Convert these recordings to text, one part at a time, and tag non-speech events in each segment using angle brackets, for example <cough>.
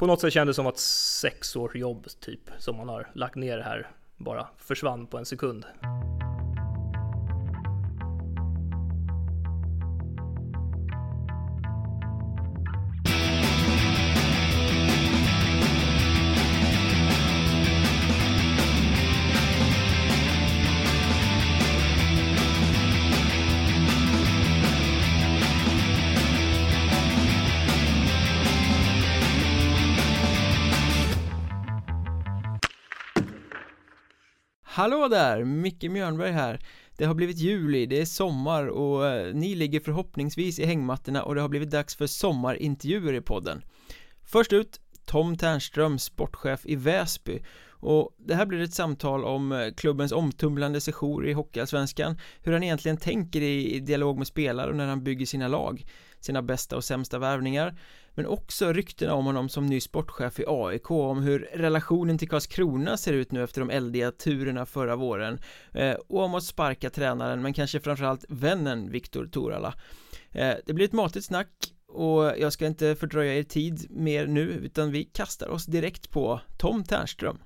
på något sätt kändes det som att sex års jobb typ som man har lagt ner här bara försvann på en sekund. Hallå där! Micke Mjörnberg här. Det har blivit juli, det är sommar och eh, ni ligger förhoppningsvis i hängmattorna och det har blivit dags för sommarintervjuer i podden. Först ut Tom Ternström, sportchef i Väsby. Och det här blir ett samtal om eh, klubbens omtumlande sejour i Hockeyallsvenskan Hur han egentligen tänker i dialog med spelare och när han bygger sina lag. Sina bästa och sämsta värvningar. Men också ryktena om honom som ny sportchef i AIK Om hur relationen till Karlskrona ser ut nu efter de eldiga turerna förra våren eh, Och om att sparka tränaren men kanske framförallt vännen Viktor Torala. Eh, det blir ett matigt snack och jag ska inte fördröja er tid mer nu utan vi kastar oss direkt på Tom Ternström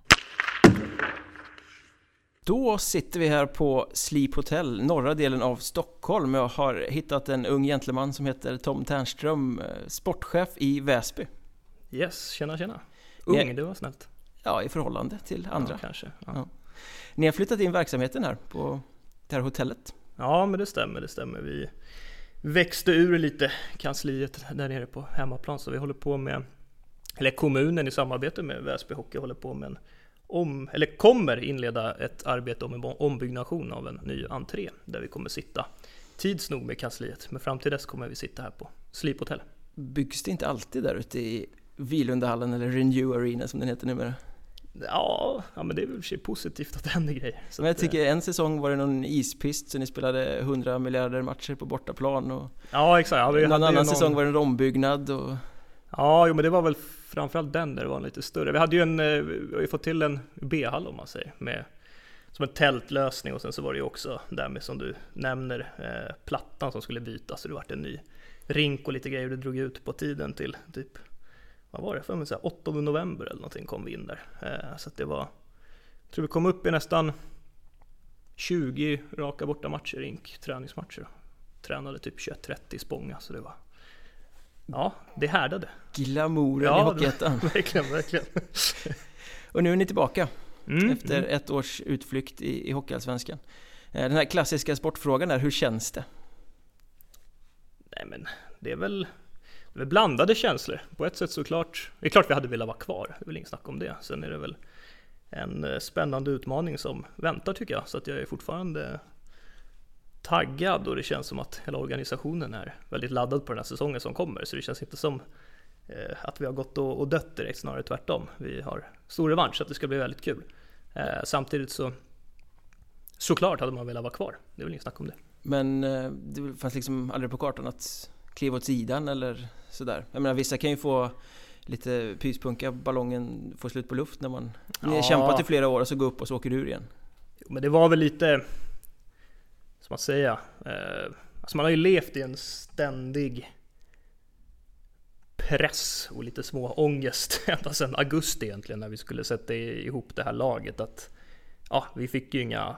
då sitter vi här på Sleep Hotel, norra delen av Stockholm. Jag har hittat en ung gentleman som heter Tom Ternström, eh, sportchef i Väsby. Yes, tjena tjena. Ung, det var snällt. Ja, i förhållande till andra. Ja, kanske. Ja. Ja. Ni har flyttat in verksamheten här på det här hotellet. Ja, men det stämmer, det stämmer. Vi växte ur lite kansliet där nere på hemmaplan, så vi håller på med, eller kommunen i samarbete med Väsby Hockey håller på med en om, eller kommer inleda ett arbete om en ombyggnation av en ny entré där vi kommer sitta tids nog med kansliet. Men fram till dess kommer vi sitta här på Sleep Hotel. Byggs det inte alltid där ute i Vilundahallen eller Renew Arena som den heter numera? Ja, ja men det är väl för sig positivt att det händer grejer. Så men jag tycker en säsong var det någon ispist så ni spelade 100 miljarder matcher på bortaplan och Ja exakt. Ja, någon annan någon... säsong var det en ombyggnad och Ja, jo men det var väl framförallt den där det var lite större. Vi hade ju en, eh, vi har fått till en B-hall om man säger, med, som en tältlösning och sen så var det ju också där med som du nämner, eh, plattan som skulle bytas så det vart en ny rink och lite grejer. Det drog ut på tiden till typ, vad var det, för mig, 8 november eller någonting kom vi in där. Eh, så att det var, jag tror vi kom upp i nästan 20 raka bortamatcher rink, träningsmatcher. Tränade typ 21-30 i Spånga så det var Ja, det härdade. Glamouren ja, i Hockeyettan. <laughs> verkligen, verkligen. och nu är ni tillbaka. Mm, efter mm. ett års utflykt i, i Hockeyallsvenskan. Eh, den här klassiska sportfrågan är, hur känns det? Nej men, det är väl, det är väl blandade känslor. På ett sätt såklart, det är klart vi hade velat vara kvar, det är väl inget snack om det. Sen är det väl en eh, spännande utmaning som väntar tycker jag, så att jag är fortfarande taggad och det känns som att hela organisationen är väldigt laddad på den här säsongen som kommer. Så det känns inte som eh, att vi har gått och, dött direkt, snarare tvärtom. Vi har stor revansch så att det ska bli väldigt kul. Eh, samtidigt så såklart hade man velat vara kvar. Det är väl inget snack om det. Men eh, det fanns liksom aldrig på kartan att kliva åt sidan eller sådär. Jag menar vissa kan ju få lite pyspunka, ballongen får slut på luft när man ja. Kämpat i flera år och så går upp och så åker du ur igen. Men det var väl lite ska man säga, eh, alltså man har ju levt i en ständig press och lite små ångest <laughs> ända sedan augusti egentligen när vi skulle sätta ihop det här laget att ja, vi fick ju inga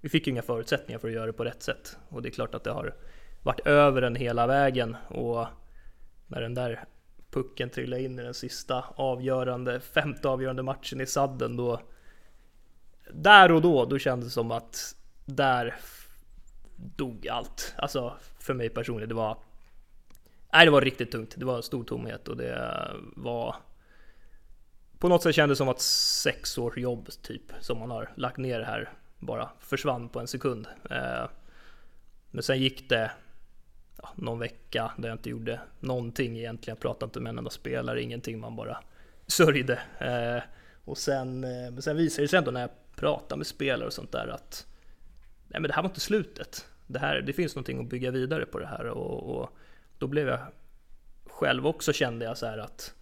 vi fick inga förutsättningar för att göra det på rätt sätt. Och det är klart att det har varit över den hela vägen. Och när den där pucken trillade in i den sista avgörande, femte avgörande matchen i sadden då där och då, då kändes det som att där dog allt. Alltså för mig personligen, det var Nej, det var riktigt tungt. Det var stor tomhet och det var på något sätt kändes det som att sex års jobb typ som man har lagt ner här bara försvann på en sekund. Eh, men sen gick det ja, någon vecka där jag inte gjorde någonting egentligen. Jag pratade inte med en enda spelare, ingenting. Man bara sörjde. Eh, och sen, eh, men sen visade det sig ändå när jag pratade med spelare och sånt där att nej, men det här var inte slutet det, här, det finns någonting att bygga vidare på det här. Och, och då blev jag själv också kände jag så här att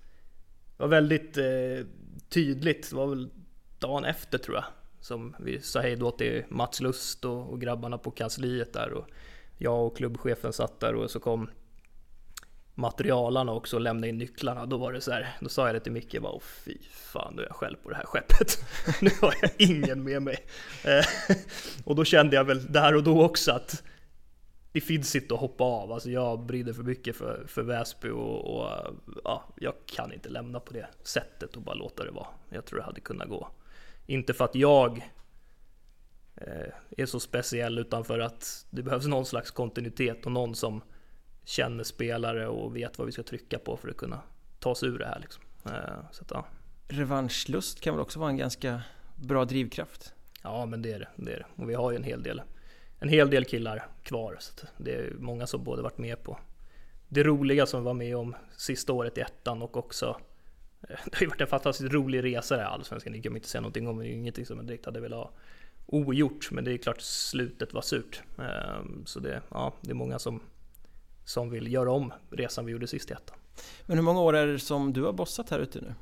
det var väldigt eh, tydligt, det var väl dagen efter tror jag som vi sa hej då till Mats Lust och, och grabbarna på kansliet där. Och jag och klubbchefen satt där och så kom materialarna också och lämna in nycklarna. Då var det så här, då sa jag det till Micke, bara, fy fan nu är jag själv på det här skeppet. <laughs> nu har jag ingen med mig. Eh, och då kände jag väl där och då också att det finns inte att hoppa av. Alltså jag brinner för mycket för, för Väsby och, och ja, jag kan inte lämna på det sättet och bara låta det vara. Jag tror det hade kunnat gå. Inte för att jag eh, är så speciell utan för att det behövs någon slags kontinuitet och någon som känner spelare och vet vad vi ska trycka på för att kunna ta oss ur det här. Liksom. Eh, så att, ja. Revanschlust kan väl också vara en ganska bra drivkraft? Ja, men det är det. det är det. Och vi har ju en hel del, en hel del killar kvar. Så det är många som både varit med på det roliga som vi var med om sista året i ettan och också <laughs> det har ju varit en fantastiskt rolig resa det här allsvenskan. Det kan man inte säga någonting om. Det är ingenting som jag direkt hade velat ha ogjort. Men det är klart slutet var surt. Ehm, så det, ja, det är många som som vill göra om resan vi gjorde sist i ettan. Men hur många år är det som du har bossat här ute nu?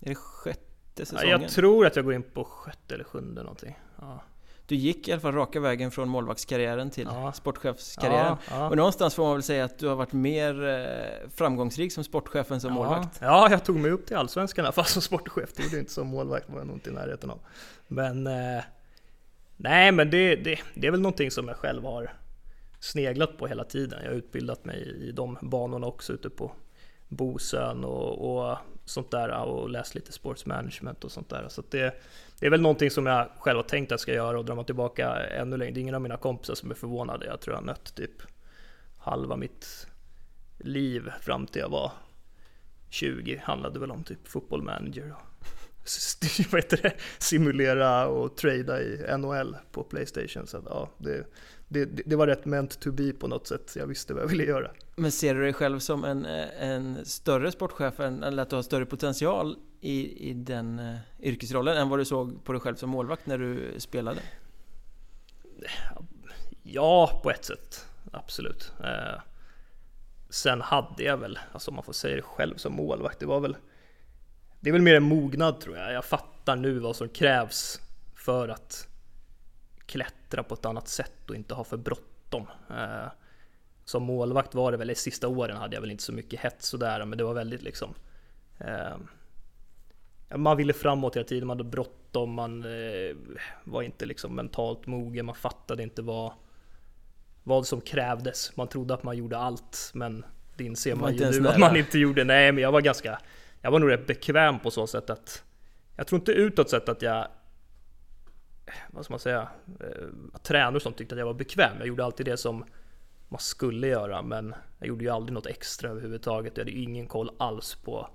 Är det sjätte säsongen? jag tror att jag går in på sjätte eller sjunde någonting. Ja. Du gick i alla fall raka vägen från målvaktskarriären till ja. sportchefskarriären. Ja, Och någonstans får man väl säga att du har varit mer eh, framgångsrik som sportchef än som ja. målvakt? Ja, jag tog mig upp till Allsvenskan fast som sportchef. Det gjorde inte som målvakt, var jag nog inte i närheten av. Men eh, Nej, men det, det, det är väl någonting som jag själv har sneglat på hela tiden. Jag har utbildat mig i de banorna också ute på Bosön och, och sånt där och läst lite sports management och sånt där. Så det, det är väl någonting som jag själv har tänkt att jag ska göra och dra mig tillbaka ännu längre. Det är ingen av mina kompisar som är förvånade. Jag tror jag nött typ halva mitt liv fram till jag var 20 handlade väl om typ football manager och <laughs> vad heter det? simulera och trada i NHL på Playstation. Så ja, det, det, det, var rätt meant to be på något sätt. Jag visste vad jag ville göra. Men ser du dig själv som en, en större sportchef, eller att du har större potential i, i den uh, yrkesrollen än vad du såg på dig själv som målvakt när du spelade? Ja, på ett sätt. Absolut. Uh, sen hade jag väl, alltså om man får säga det själv som målvakt, det var väl det är väl mer en mognad tror jag. Jag fattar nu vad som krävs för att klättra på ett annat sätt och inte ha för bråttom. Eh, som målvakt var det väl, i sista åren hade jag väl inte så mycket hets sådär, men det var väldigt liksom eh, man ville framåt hela tiden, man hade bråttom, man eh, var inte liksom mentalt mogen, man fattade inte vad, vad som krävdes. Man trodde att man gjorde allt, men det inser man ju nu att man inte gjorde. Nej, men jag var ganska, jag var nog rätt bekväm på så sätt att jag tror inte utåt sett att jag vad ska man säga, eh, att tränare sånt tyckte att jag var bekväm. Jag gjorde alltid det som man skulle göra, men jag gjorde ju aldrig något extra överhuvudtaget. Jag hade ju ingen koll alls på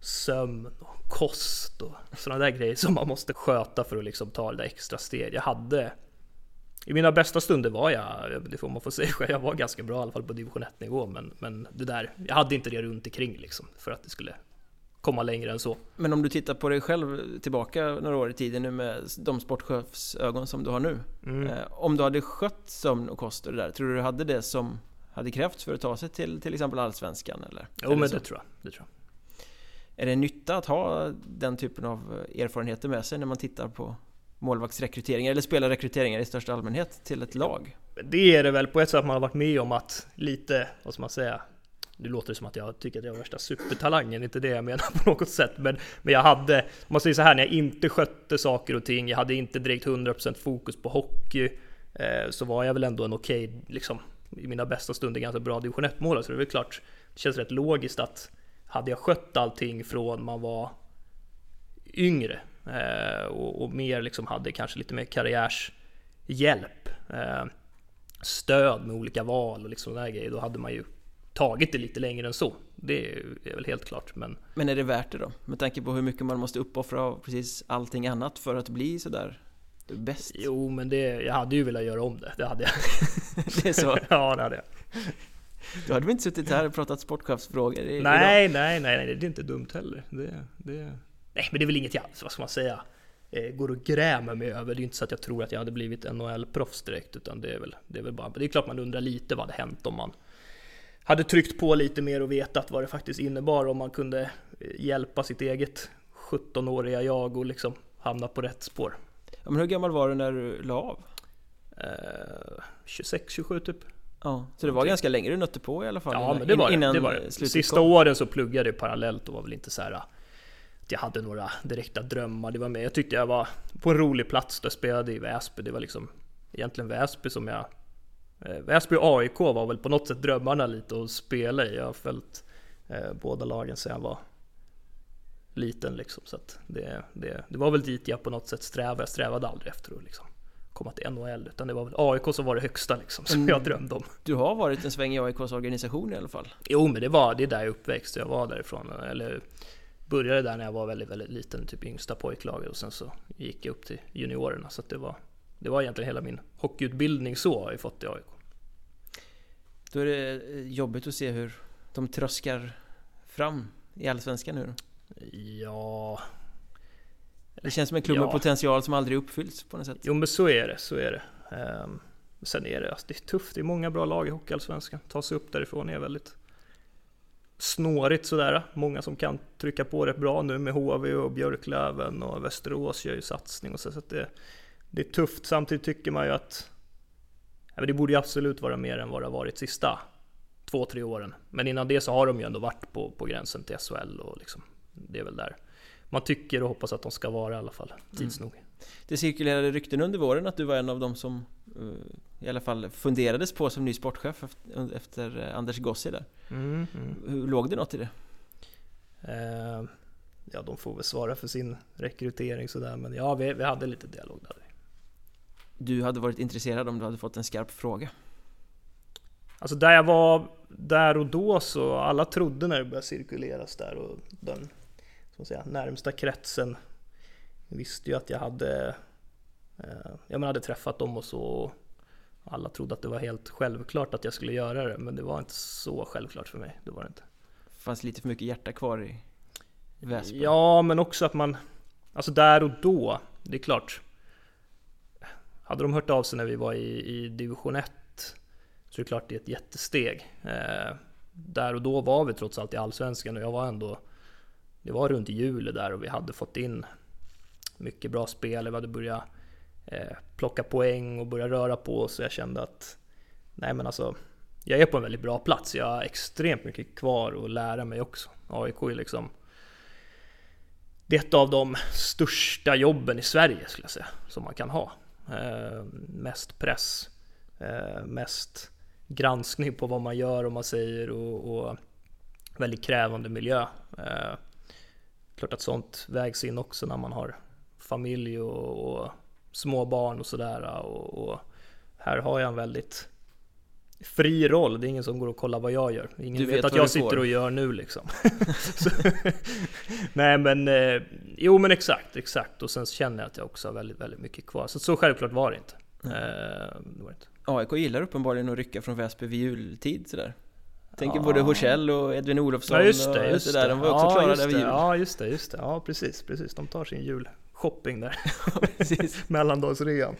sömn och kost och sådana där grejer som man måste sköta för att liksom ta det där extra steget. Jag hade i mina bästa stunder var jag, det får man få <laughs> säga själv, jag var ganska bra i alla fall på division 1 nivå men, men det där, jag hade inte det runt omkring liksom för att det skulle komma längre än så. Men om du tittar på dig själv tillbaka några år i tiden nu med de sportchefsögon som du har nu. Mm. Eh, om du hade skött sömn och kost och det där, tror du du hade det som hade krävts för att ta sig till till exempel Allsvenskan? Eller? Jo eller men det tror, jag, det tror jag. Är det nytta att ha den typen av erfarenheter med sig när man tittar på målvaktsrekryteringar eller spelarrekryteringar i största allmänhet till ett lag? Det är det väl på ett sätt att man har varit med om att lite, vad ska man säga, nu låter det som att jag tycker att jag var värsta supertalangen, inte det jag menar <laughs> på något sätt. Men, men jag hade, om man säger så här, när jag inte skötte saker och ting, jag hade inte direkt 100% fokus på hockey, eh, så var jag väl ändå en okej, okay, liksom, i mina bästa stunder ganska bra division 1-målare. Så det är väl klart, det känns rätt logiskt att hade jag skött allting från man var yngre eh, och, och, mer liksom hade kanske lite mer karriärshjälp, eh, stöd med olika val och liksom där grejer, då hade man ju tagit det lite längre än så. Det är väl helt klart. Men, men är det värt det då? Med tanke på hur mycket man måste uppoffra av precis allting annat för att bli sådär bäst? Jo, men det, jag hade ju velat göra om det. Det hade jag. <laughs> det är så? ja, det hade jag. Då hade vi inte suttit här och pratat sportchefsfrågor Nej, nej, nej, nej, det är inte dumt heller. Det, det, nej, men det är väl inget jag, vad ska man säga, eh, går och grämer mig över. Det är inte så att jag tror att jag hade blivit NHL-proffs direkt, utan det är väl, det är väl bara, det är klart man undrar lite vad hade hänt om man hade tryckt på lite mer och vetat vad det faktiskt innebar om man kunde eh, hjälpa sitt eget 17-åriga jag och liksom hamna på rätt spår. Ja, men hur gammal var du när du la av? Eh, 26-27 typ. Ja, så det var ganska länge du nötte på i alla fall? Ja, men det var det. innan det, var det. Sista kom. åren så pluggade jag parallellt och var väl inte så här att jag hade några direkta drömmar. Det var med. Jag tyckte jag var på en rolig plats där jag spelade i Väsby. Det var liksom egentligen Väsby som jag... Eh, Väsby och AIK var väl på något sätt drömmarna lite att spela i. Jag har följt eh, båda lagen sedan jag var liten liksom. Så det, det, det var väl dit jag på något sätt strävade. Jag strävade aldrig efter att liksom komma till NHL. Utan det var väl AIK som var det högsta liksom, som Mm. jag drömde om. Du har varit en sväng i AIKs organisation i alla fall? Jo, men det var det är där jag uppväxt. Jag var därifrån. Eller började där när jag var väldigt, väldigt liten, typ yngsta pojklaget och sen så gick jag upp till juniorerna. Så det var, det var egentligen hela min hockeyutbildning så har jag fått i AIK. Då är det eh, jobbigt att se hur de tröskar fram i Allsvenskan nu då. Ja, Det känns som en klubb med Ja. potential som aldrig uppfylls på något sätt. jo men så är det, så är det. Ehm, sen är det, alltså, det är tufft, det är många bra lag i Hockeyallsvenskan. Ta sig upp därifrån är väldigt snårigt sådär. Många som kan trycka på rätt bra nu med HV och Björklöven och Västerås gör ju satsning och så. så att det, det är tufft. Samtidigt tycker man ju att men det borde ju absolut vara mer än vad det har varit sista två, tre åren. Men innan det så har de ju ändå varit på, på gränsen till SHL och liksom, det är väl där man tycker och hoppas att de ska vara i alla fall, tids nog. Det cirkulerade rykten under våren att du var en av dem som eh, i alla fall funderades på som ny sportchef efter, efter eh, Anders Gossi där. Mm, mm. Hur låg det något i det? Eh, ja, de får väl svara för sin rekrytering sådär, men ja, vi, vi hade lite dialog där. Du hade varit intresserad om du hade fått en skarp fråga? Alltså där jag var där och då så alla trodde när det började cirkuleras där och den man säga, närmsta kretsen visste ju att jag hade eh, jag men hade träffat dem och så alla trodde att det var helt självklart att jag skulle göra det men det var inte så självklart för mig. Det var det inte. fanns lite för mycket hjärta kvar i Väsby? Ja, men också att man Alltså där och då, det är klart hade de hört av sig när vi var i, i division 1 Så är det klart det är ett jättesteg. Eh, Där och då var vi trots allt i Allsvenskan och jag var ändå Det var runt juli där och vi hade fått in Mycket bra spel, vi hade börjat eh, Plocka poäng och börja röra på oss. Och jag kände att Nej men alltså Jag är på en väldigt bra plats, jag har extremt mycket kvar att lära mig också. AIK är liksom det är ett av de största jobben i Sverige skulle jag säga, som man kan ha. Eh, mest press, eh, mest granskning på vad man gör och man säger och, och väldigt krävande miljö. Eh, klart att sånt vägs in också när man har familj och, och små barn och sådär. Och, och här har jag en väldigt fri roll. Det är ingen som går och kollar vad jag gör. Ingen Du vet, vet att jag sitter och gör nu liksom. <laughs> Nej men, eh, jo men exakt, exakt. Och sen känner jag att jag också har väldigt, väldigt mycket kvar. Så, så självklart var det inte. Eh, det var det inte. AIK gillar uppenbarligen att rycka från Väsby vid jultid sådär Tänker Ja. både Horsell och Edvin Olofsson Ja just det, och just det. De var också ja, klara just där vid jul Ja just det, just det. Ja precis, precis. De tar sin julshopping där. <laughs> Mellandagsrean.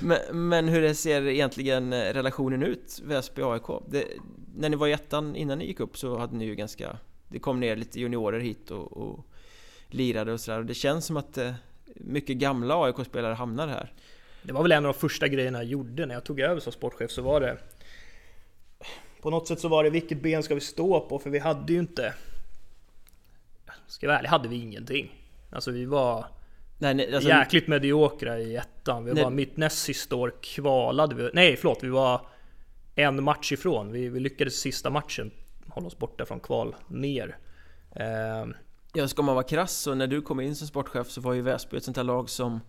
men, men hur ser egentligen eh, relationen ut, Väsby-AIK? När ni var i ettan innan ni gick upp så hade ni ju ganska Det kom ner lite juniorer hit och, och lirade och sådär det känns som att eh, mycket gamla AIK-spelare hamnar här Det var väl en av de första grejerna jag gjorde när jag tog över som sportchef så var det På något sätt så var det vilket ben ska vi stå på för vi hade ju inte Ska jag vara ärlig hade vi ingenting Alltså vi var Nej, nej, alltså, jäkligt mediokra i ettan. Vi Nej. var mitt näst sista år kvalade vi. Nej förlåt, vi var en match ifrån. Vi, vi lyckades sista matchen hålla oss borta från kval ner. Ehm, Ja, ska man vara krass så när du kom in som sportchef så var ju Väsby ett sånt här lag som eh,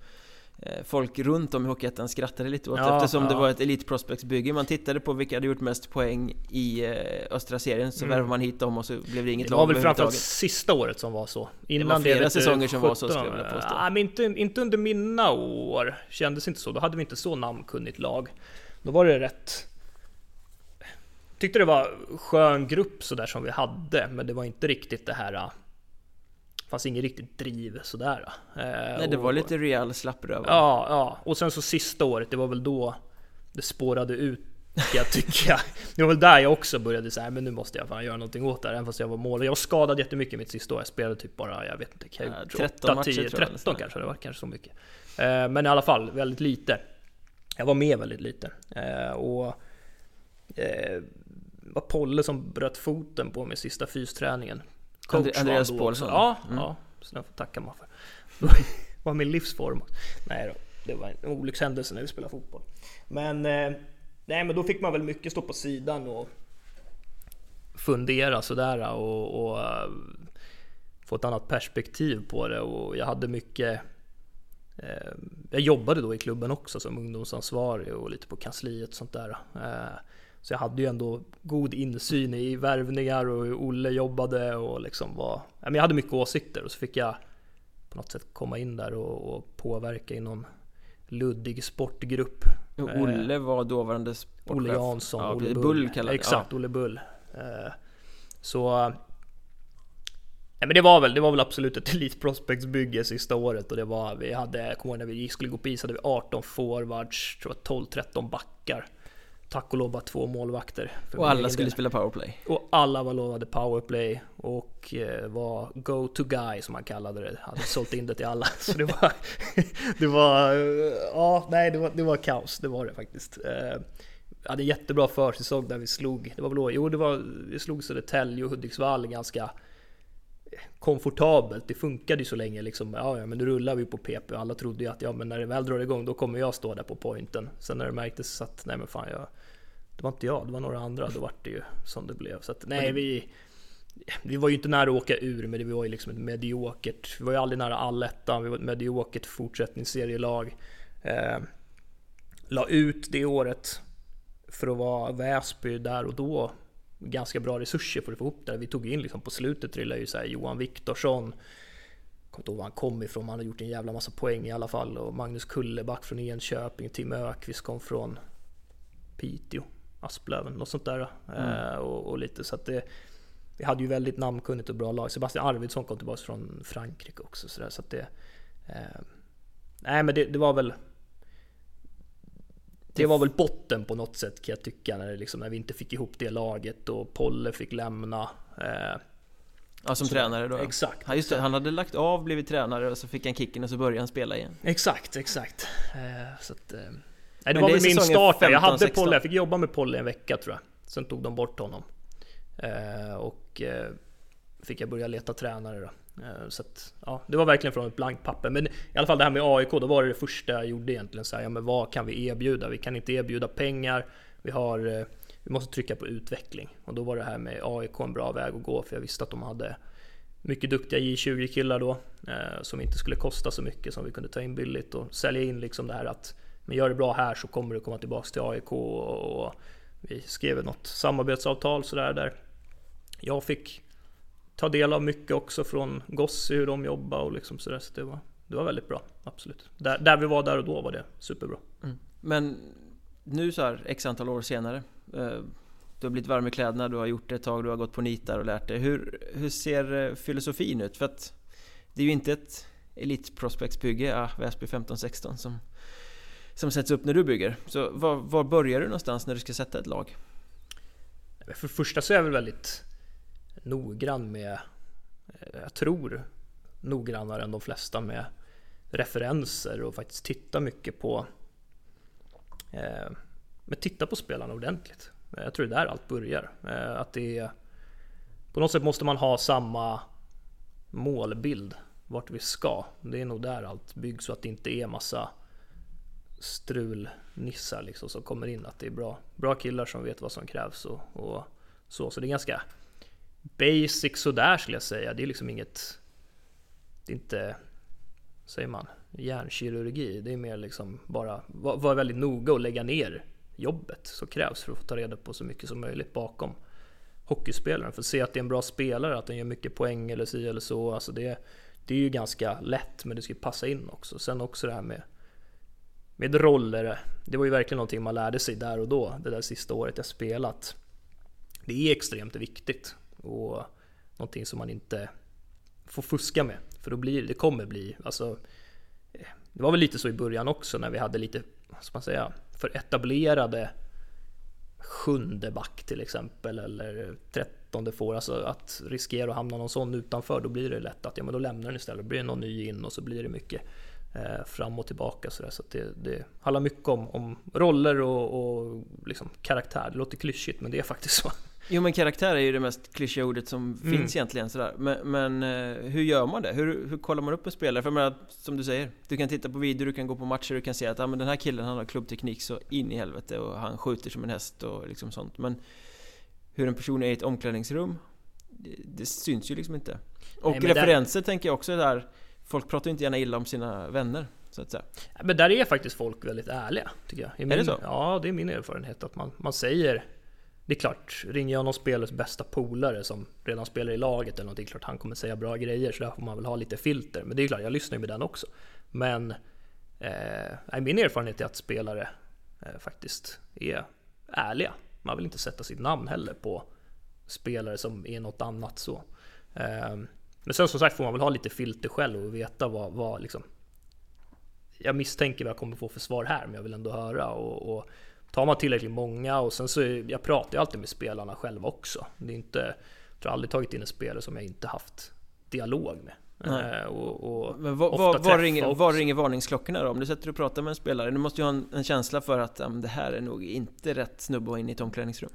Folk runt om i Hockeyettan skrattade lite åt Ja, eftersom det ja. var ett Elite Prospects-bygge Man tittade på vilka hade gjort mest poäng i eh, östra serien Så Mm. värvade man hit dem och så blev det inget det lag var väl framförallt sista året som var så. Innan var flera du, säsonger som var så, 17, skulle jag vilja påstå. Ja, men inte, inte under mina år. Kändes inte så. Då hade vi inte så namnkunnigt lag. Då var det rätt... Tyckte det var skön grupp sådär som vi hade, men det var inte riktigt det här... Fanns inget riktigt driv sådär. äh. Nej, det Och- var lite rejäl slappröv Ja, ja. Och sen så sista året, det var väl då det spårade ut jag tycka. <laughs> Det var väl där jag också började säga, men nu måste jag fan göra någonting åt det här. Även fast jag var mål. Jag var skadad jättemycket mitt sista år. Jag spelade typ bara, jag vet inte, kan jag Ja, ha gjort 13 8, matcher 10, tror jag, eller 13 sådär. kanske. Det var kanske så mycket. Eh, Men i alla fall, väldigt lite. Jag var med väldigt lite. Eh, Och eh, var Polle som bröt foten på mig sista fysträningen. Var Andreas Paulsson? Ja, Mm. ja, så den får tacka man för. Det var min livsform. Nej då, det var en olyckshändelse när vi spelade fotboll. Men, eh, nej, men då fick man väl mycket stå på sidan och fundera sådär och, och eh, få ett annat perspektiv på det och jag hade mycket eh, Jag jobbade då i klubben också som ungdomsansvarig och lite på kansliet och sånt där. Så jag hade ju ändå god insyn i värvningar och hur Olle jobbade och liksom var... ja, Jag hade mycket åsikter och så fick jag på något sätt komma in där och, och påverka i någon luddig sportgrupp. Och Eh, Olle var dåvarande sportchef. Olle Jansson, ja, Olle. Bull. Bull kallade Exakt, Olle Bull. Eh, Så... Ja, men det var väl, det var väl absolut ett <laughs> Elite Prospects bygge sista året och det var, vi hade, jag kommer ihåg när vi skulle gå på is hade vi 18 forwards, tror jag 12-13 backar. Tack och lov bara två målvakter. Och alla skulle del. spela powerplay. Och alla var lovade powerplay och eh, var go-to guy som man kallade det. Hade sålt in det till alla. <laughs> Så det var, <laughs> det var, eh, ja nej det var, det var kaos, det var det faktiskt. Eh, Vi hade en jättebra försäsong där vi slog, det var väl jo det var, vi slog Södertälje och Hudiksvall ganska komfortabelt. Det funkade ju så länge liksom. Ja, ja, men nu rullar vi på PP och alla trodde ju att ja, men när det väl drar igång då kommer jag stå där på pointen. Sen när det märktes att nej men fan jag, det var inte jag, det var några andra. Då vart det ju som det blev. Så att nej, vi, vi var ju inte nära att åka ur, men det var ju liksom ett mediokert. Vi var ju aldrig nära allettan. Vi var ett mediokert fortsättningsserielag. Eh, la ut det året för att vara Väsby där och då. Ganska bra resurser för att få ihop det. Vi tog in liksom på slutet trillade ju så här Johan Viktorsson. Kommer inte ihåg var han kom ifrån, men han hade gjort en jävla massa poäng i alla fall. Och Magnus Kulleback från Enköping, Tim Ökvist kom från Piteå, Asplöven, något sånt där. Eh, och, och lite så att det, vi hade ju väldigt namnkunnigt och bra lag. Sebastian Arvidsson kom tillbaka från Frankrike också. Så, där, så att det, eh, nej men det, det var väl det var väl botten på något sätt kan jag tycka när, liksom, när vi inte fick ihop det laget och Polle fick lämna. Eh, Ja, som Så- tränare då. exakt. Ja, just det. Han hade lagt av, blivit tränare och så fick han kicken och så började han spela igen. Exakt, exakt. Eh, så att, eh, nej, det Men var det väl min start där. Jag 15, hade 16. Polle, jag fick jobba med Polle en vecka tror jag. Sen tog de bort honom. Eh, och eh, fick jag börja leta tränare då. Eh, så att, ja, det var verkligen från ett blankt papper. Men i alla fall det här med AIK, då var det det första jag gjorde egentligen. Så här, ja, men vad kan vi erbjuda? Vi kan inte erbjuda pengar. Vi, har, eh, vi måste trycka på utveckling. Och då var det här med AIK en bra väg att gå. För jag visste att de hade mycket duktiga J20-killar då. Eh, som inte skulle kosta så mycket, som vi kunde ta in billigt. Och sälja in liksom det här att men gör det bra här så kommer du komma tillbaks till AIK. Och, vi skrev något samarbetsavtal sådär där. Jag fick ta del av mycket också från Gossi, hur de jobbar och liksom sådär. Så det var, det var väldigt bra, absolut. Där, där vi var där och då var det superbra. Mm. Men nu så här, x antal år senare. Eh, du har blivit varm i kläderna, du har gjort det ett tag, du har gått på nitar och lärt dig. Hur, hur ser eh, filosofin ut? För att det är ju inte ett Elitprospektsbygge, ah, Väsby 15-16 som, som sätts upp när du bygger. Så var, var börjar du någonstans när du ska sätta ett lag? För det första så är jag väl väldigt noggrann med, eh, jag tror noggrannare än de flesta med referenser och faktiskt titta mycket på eh, men titta på spelarna ordentligt. Jag tror det är där allt börjar. Eh, Att det är, på något sätt måste man ha samma målbild vart vi ska. Det är nog där allt byggs så att det inte är massa strulnissar liksom som kommer in. Att det är bra, bra killar som vet vad som krävs och, och så. Så det är ganska basic sådär skulle jag säga. Det är liksom inget... Det är inte... Säger man? Hjärnkirurgi. Det är mer liksom bara vara var väldigt noga och lägga ner jobbet som krävs för att få ta reda på så mycket som möjligt bakom hockeyspelaren. För att se att det är en bra spelare, att den gör mycket poäng eller si eller så. Alltså det, det är ju ganska lätt, men det ska passa in också. Sen också det här med med roller. Det var ju verkligen någonting man lärde sig där och då, det där sista året jag spelat. Det är extremt viktigt och någonting som man inte får fuska med. För då blir det kommer bli, alltså eh, Det var väl lite så i början också när vi hade lite, vad ska man säga, för etablerade sjunde back till exempel eller trettonde får, alltså att riskera att hamna någon sån utanför, då blir det lätt att ja men då lämnar den istället, då blir det någon ny in och så blir det mycket fram och tillbaka. Så, så det, det handlar mycket om, om roller och, och liksom karaktär. Det låter klyschigt men det är faktiskt så. Jo men karaktär är ju det mest klyschiga ordet som mm. finns egentligen sådär Men, men eh, hur gör man det? Hur, hur kollar man upp en spelare? För jag menar, som du säger Du kan titta på video, du kan gå på matcher, du kan se att ah, men den här killen han har klubbteknik så in i helvete och han skjuter som en häst och liksom sånt Men Hur en person är i ett omklädningsrum Det, det syns ju liksom inte Och Nej, referenser där... tänker jag också där Folk pratar ju inte gärna illa om sina vänner så att säga. Men där är faktiskt folk väldigt ärliga tycker jag. Min, är det så? Ja, det är min erfarenhet att man, man säger det är klart, ringer jag någon spelares bästa polare som redan spelar i laget eller någonting, klart han kommer säga bra grejer så där får man väl ha lite filter. Men det är klart, jag lyssnar ju med den också. Men eh, min erfarenhet är att spelare eh, faktiskt är ärliga. Man vill inte sätta sitt namn heller på spelare som är något annat så. Eh, men sen som sagt får man väl ha lite filter själv och veta vad, vad liksom jag misstänker vad jag kommer få för svar här, men jag vill ändå höra och, och tar man tillräckligt många och sen så, jag pratar ju alltid med spelarna själva också. Det är inte, jag tror aldrig tagit in en spelare som jag inte haft dialog med. Eh, och, och Men var, var, var, ringer, var ringer varningsklockorna då? Om du sätter och pratar med en spelare, du måste ju ha en, en känsla för att um, det här är nog inte rätt snubbe in i ett omklädningsrum.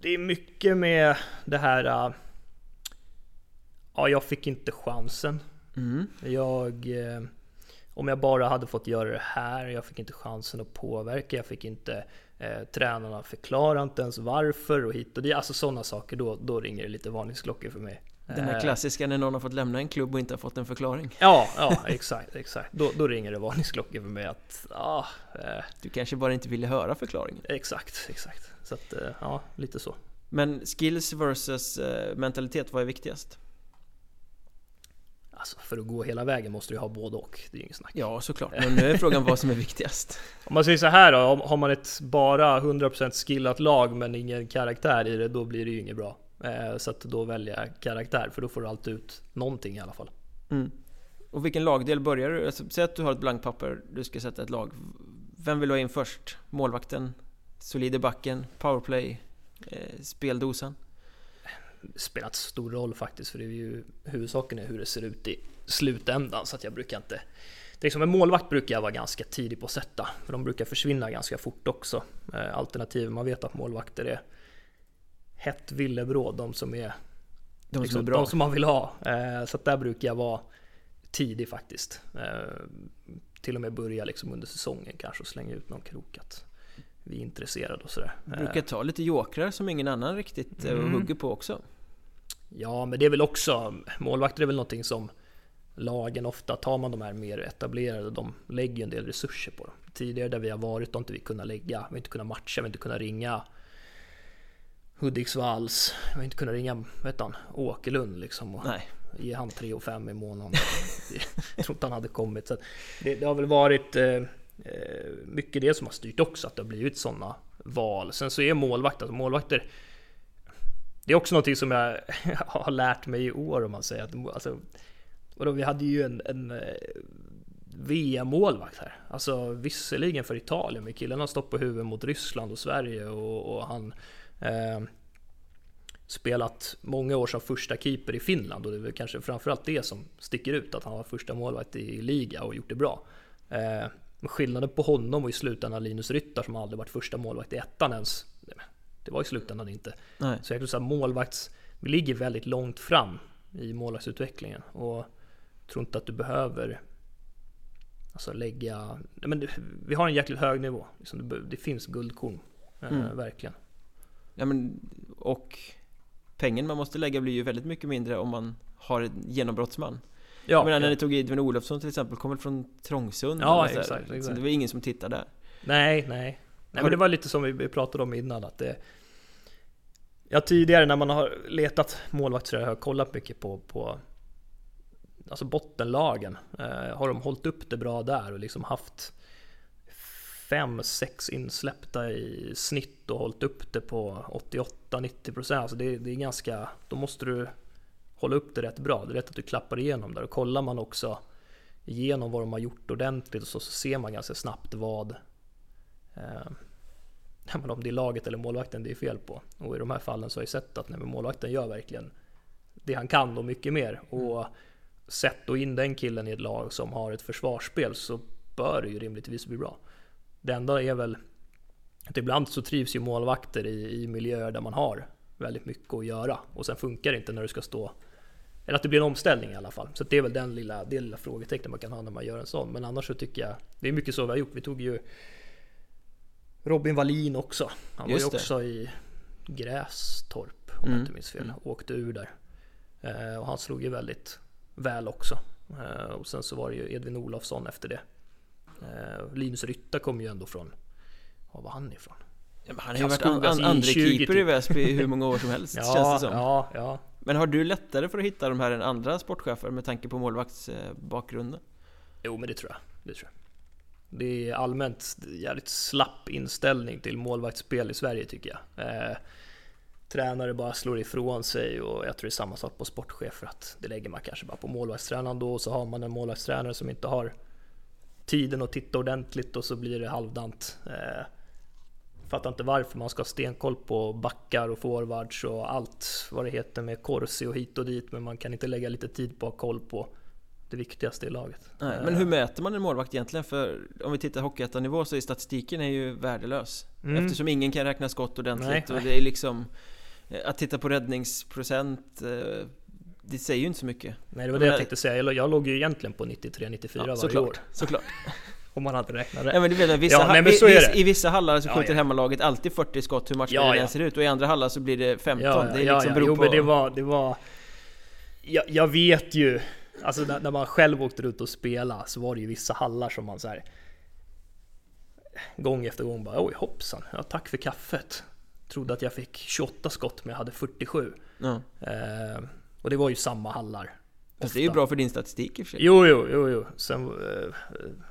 Det är mycket med det här... Ja, jag fick inte chansen. Mm. Jag... Uh, om jag bara hade fått göra det här, jag fick inte chansen att påverka, jag fick inte Eh, tränarna förklarar inte ens varför och hit och dit. Alltså sådana saker, då, då ringer det lite varningsklockor för mig. Den här eh, klassiska när någon har fått lämna en klubb och inte har fått en förklaring. Ja, ja <laughs> exakt, exakt. Då, då ringer det varningsklockor för mig att... Ah, eh. Du kanske bara inte ville höra förklaringen. Exakt, exakt. Så att, eh, ja, lite så. Men skills versus eh, mentalitet, vad är viktigast? Alltså för att gå hela vägen måste du ha både och, det är ju inget snack. Ja, såklart. Men nu är frågan vad som är viktigast. <laughs> Om man säger så här då, har man ett bara 100% skillat lag men ingen karaktär i det, då blir det ju inget bra. Eh, så att då jag karaktär, för då får du alltid ut någonting i alla fall. Mm. Och vilken lagdel börjar du? Alltså, säg att du har ett blankt papper, du ska sätta ett lag. Vem vill du ha in först? Målvakten? Solid i backen? Powerplay? Eh, speldosan? Spelat stor roll faktiskt, för det är ju huvudsaken är hur det ser ut i slutändan, så att jag brukar inte det är som en målvakt brukar jag vara ganska tidig på att sätta, för de brukar försvinna ganska fort också. Eh, Alternativ, man vet att målvakter är hett villebråd, de som är de, liksom, som, är bra. de som man vill ha. Eh, så där brukar jag vara tidig faktiskt. Eh, till och med börja liksom under säsongen kanske och slänga ut någon krok att vi är intresserade och sådär. Brukar ta lite jokrar som ingen annan riktigt mm. hugger på också. Ja, men det är väl också, målvakter är väl någonting som lagen ofta, tar man de här mer etablerade, de lägger en del resurser på dem. Tidigare där vi har varit har inte vi kunnat lägga, vi har inte kunnat matcha, vi har inte kunnat ringa Hudiksvalls, vi har inte kunnat ringa, heter han, Åkerlund liksom. Och Nej. Ge han 3 och 5 i månaden. <laughs> jag tror inte han hade kommit. Så det, det har väl varit eh, Eh, Eh, mycket det som har styrt också, att det har blivit sådana val. Sen så är målvakter, alltså målvakter det är också någonting som jag <laughs> har lärt mig i år om man säger att alltså, vadå, vi hade ju en, en eh, VM-målvakt här. Alltså visserligen för Italien, men killen har stått på huvudet mot Ryssland och Sverige och, och han eh, spelat många år som första keeper i Finland och det är väl kanske framförallt det som sticker ut, att han var första målvakt i liga och gjort det bra. Eh, skillnaden på honom och i slutändan Linus Ryttar som aldrig varit första målvakt i ettan ens. Det var i slutändan inte. Nej. Så jag tror att målvakts... Vi ligger väldigt långt fram i målvaktsutvecklingen och tror inte att du behöver alltså lägga... Men vi har en jäkligt hög nivå. Liksom det, det finns guldkorn. Eh, mm. verkligen. Ja men och pengen man måste lägga blir ju väldigt mycket mindre om man har en genombrottsman. Ja, jag menar när ni tog Edvin Olofsson till exempel, kom väl från Trångsund? Ja, exakt, exakt. Så det var ingen som tittade där. Nej, nej. Nej men det var lite som vi pratade om innan att det Ja tidigare när man har letat målvakter har jag kollat mycket på, på Alltså bottenlagen eh, Har de hållit upp det bra där och liksom haft fem, sex insläppta i snitt och hållit upp det på 88-90% Alltså det, det är ganska Då måste du hålla upp det rätt bra. Det är rätt att du klappar igenom där och kollar man också igenom vad de har gjort ordentligt och så, så ser man ganska snabbt vad eh, <laughs> om det är laget eller målvakten det är fel på. Och i de här fallen så har jag sett att nej, målvakten gör verkligen det han kan och mycket mer. Och sätt och in den killen i ett lag som har ett försvarsspel så bör det ju rimligtvis bli bra. Det enda är väl att ibland så trivs ju målvakter i, i miljöer där man har väldigt mycket att göra och sen funkar det inte när du ska stå eller att det blir en omställning i alla fall. Så det är väl den lilla, det lilla frågetecknet man kan ha när man gör en sån. Men annars så tycker jag, det är mycket så vi har gjort. Vi tog ju Robin Wallin också. Han Just var ju också det. i Grästorp om mm. jag inte minns fel. Mm. Åkte ur där. Eh, och han slog ju väldigt väl också. Eh, och sen så var det ju Edvin Olofsson efter det. Eh, Linus Rytta kom ju ändå från, var var han ifrån? Ja, han har ju varit an, an, andre keeper typ. i Väsby i hur många år som helst <laughs> ja, känns det som. Ja, ja. Men har du lättare för att hitta de här än andra sportchefer med tanke på målvaktsbakgrunden? Jo, men det tror jag. Det tror jag. Det är allmänt jävligt slapp inställning till målvaktsspel i Sverige tycker jag. Eh, tränare bara slår ifrån sig och jag tror det är samma sak på sportchefer att det lägger man kanske bara på målvaktstränaren då och så har man en målvaktstränare som inte har tiden att titta ordentligt och så blir det halvdant. Eh, fattar inte varför man ska ha stenkoll på backar och forwards och allt vad det heter med Corsi och hit och dit men man kan inte lägga lite tid på att ha koll på det viktigaste i laget. Nej, men hur mäter man en målvakt egentligen? För om vi tittar hockeyettan-nivå så är statistiken är ju värdelös. Mm. Eftersom ingen kan räkna skott ordentligt nej, och nej. det är liksom Att titta på räddningsprocent eh, Det säger ju inte så mycket. Nej det var det jag tänkte säga. Jag låg ju egentligen på 93-94 ja, varje såklart, år. Såklart. <laughs> Om man hade räknat rätt. Ja men du vet, vissa, ja, nej, men så är det. I vissa hallar så skjuter ja, ja. hemmalaget alltid 40 skott hur matchbilden ja, ja. ser ut och i andra hallar så blir det 15. Ja, det är liksom ja, jo, på... men det var... Det var jag, jag vet ju Alltså när, när, man själv åkte runt och spelade så var det ju vissa hallar som man så här, Gång efter gång bara oj hoppsan, ja, tack för kaffet. Trodde att jag fick 28 skott men jag hade 47. Ja. Eh, och det var ju samma hallar. Fast det är ju bra för din statistik i och för sig. Jo, jo, jo, jo. Sen, eh,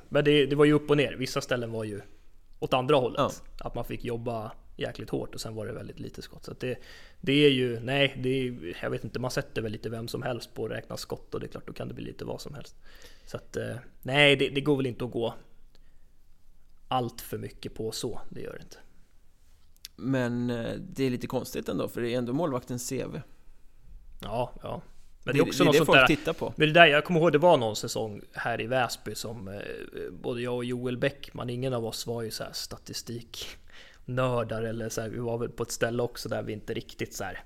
men det, det var ju upp och ner. Vissa ställen var ju åt andra hållet. Ja. Att man fick jobba jäkligt hårt och sen var det väldigt lite skott. Så det, det är ju, nej, det är, jag vet inte, man sätter väl lite vem som helst på att räkna skott och det är klart, då kan det bli lite vad som helst. Så att, eh, nej, det, det går väl inte att gå allt för mycket på så, det gör det inte. Men eh, det är lite konstigt ändå, för det är ändå målvaktens CV. Ja, ja. Men det är också det, det, det folk där, tittar på. Men det där, jag kommer ihåg det var någon säsong här i Väsby som eh, både jag och Joel Bäckman, ingen av oss var ju så här statistik nördar eller så här, vi var väl på ett ställe också där vi inte riktigt så här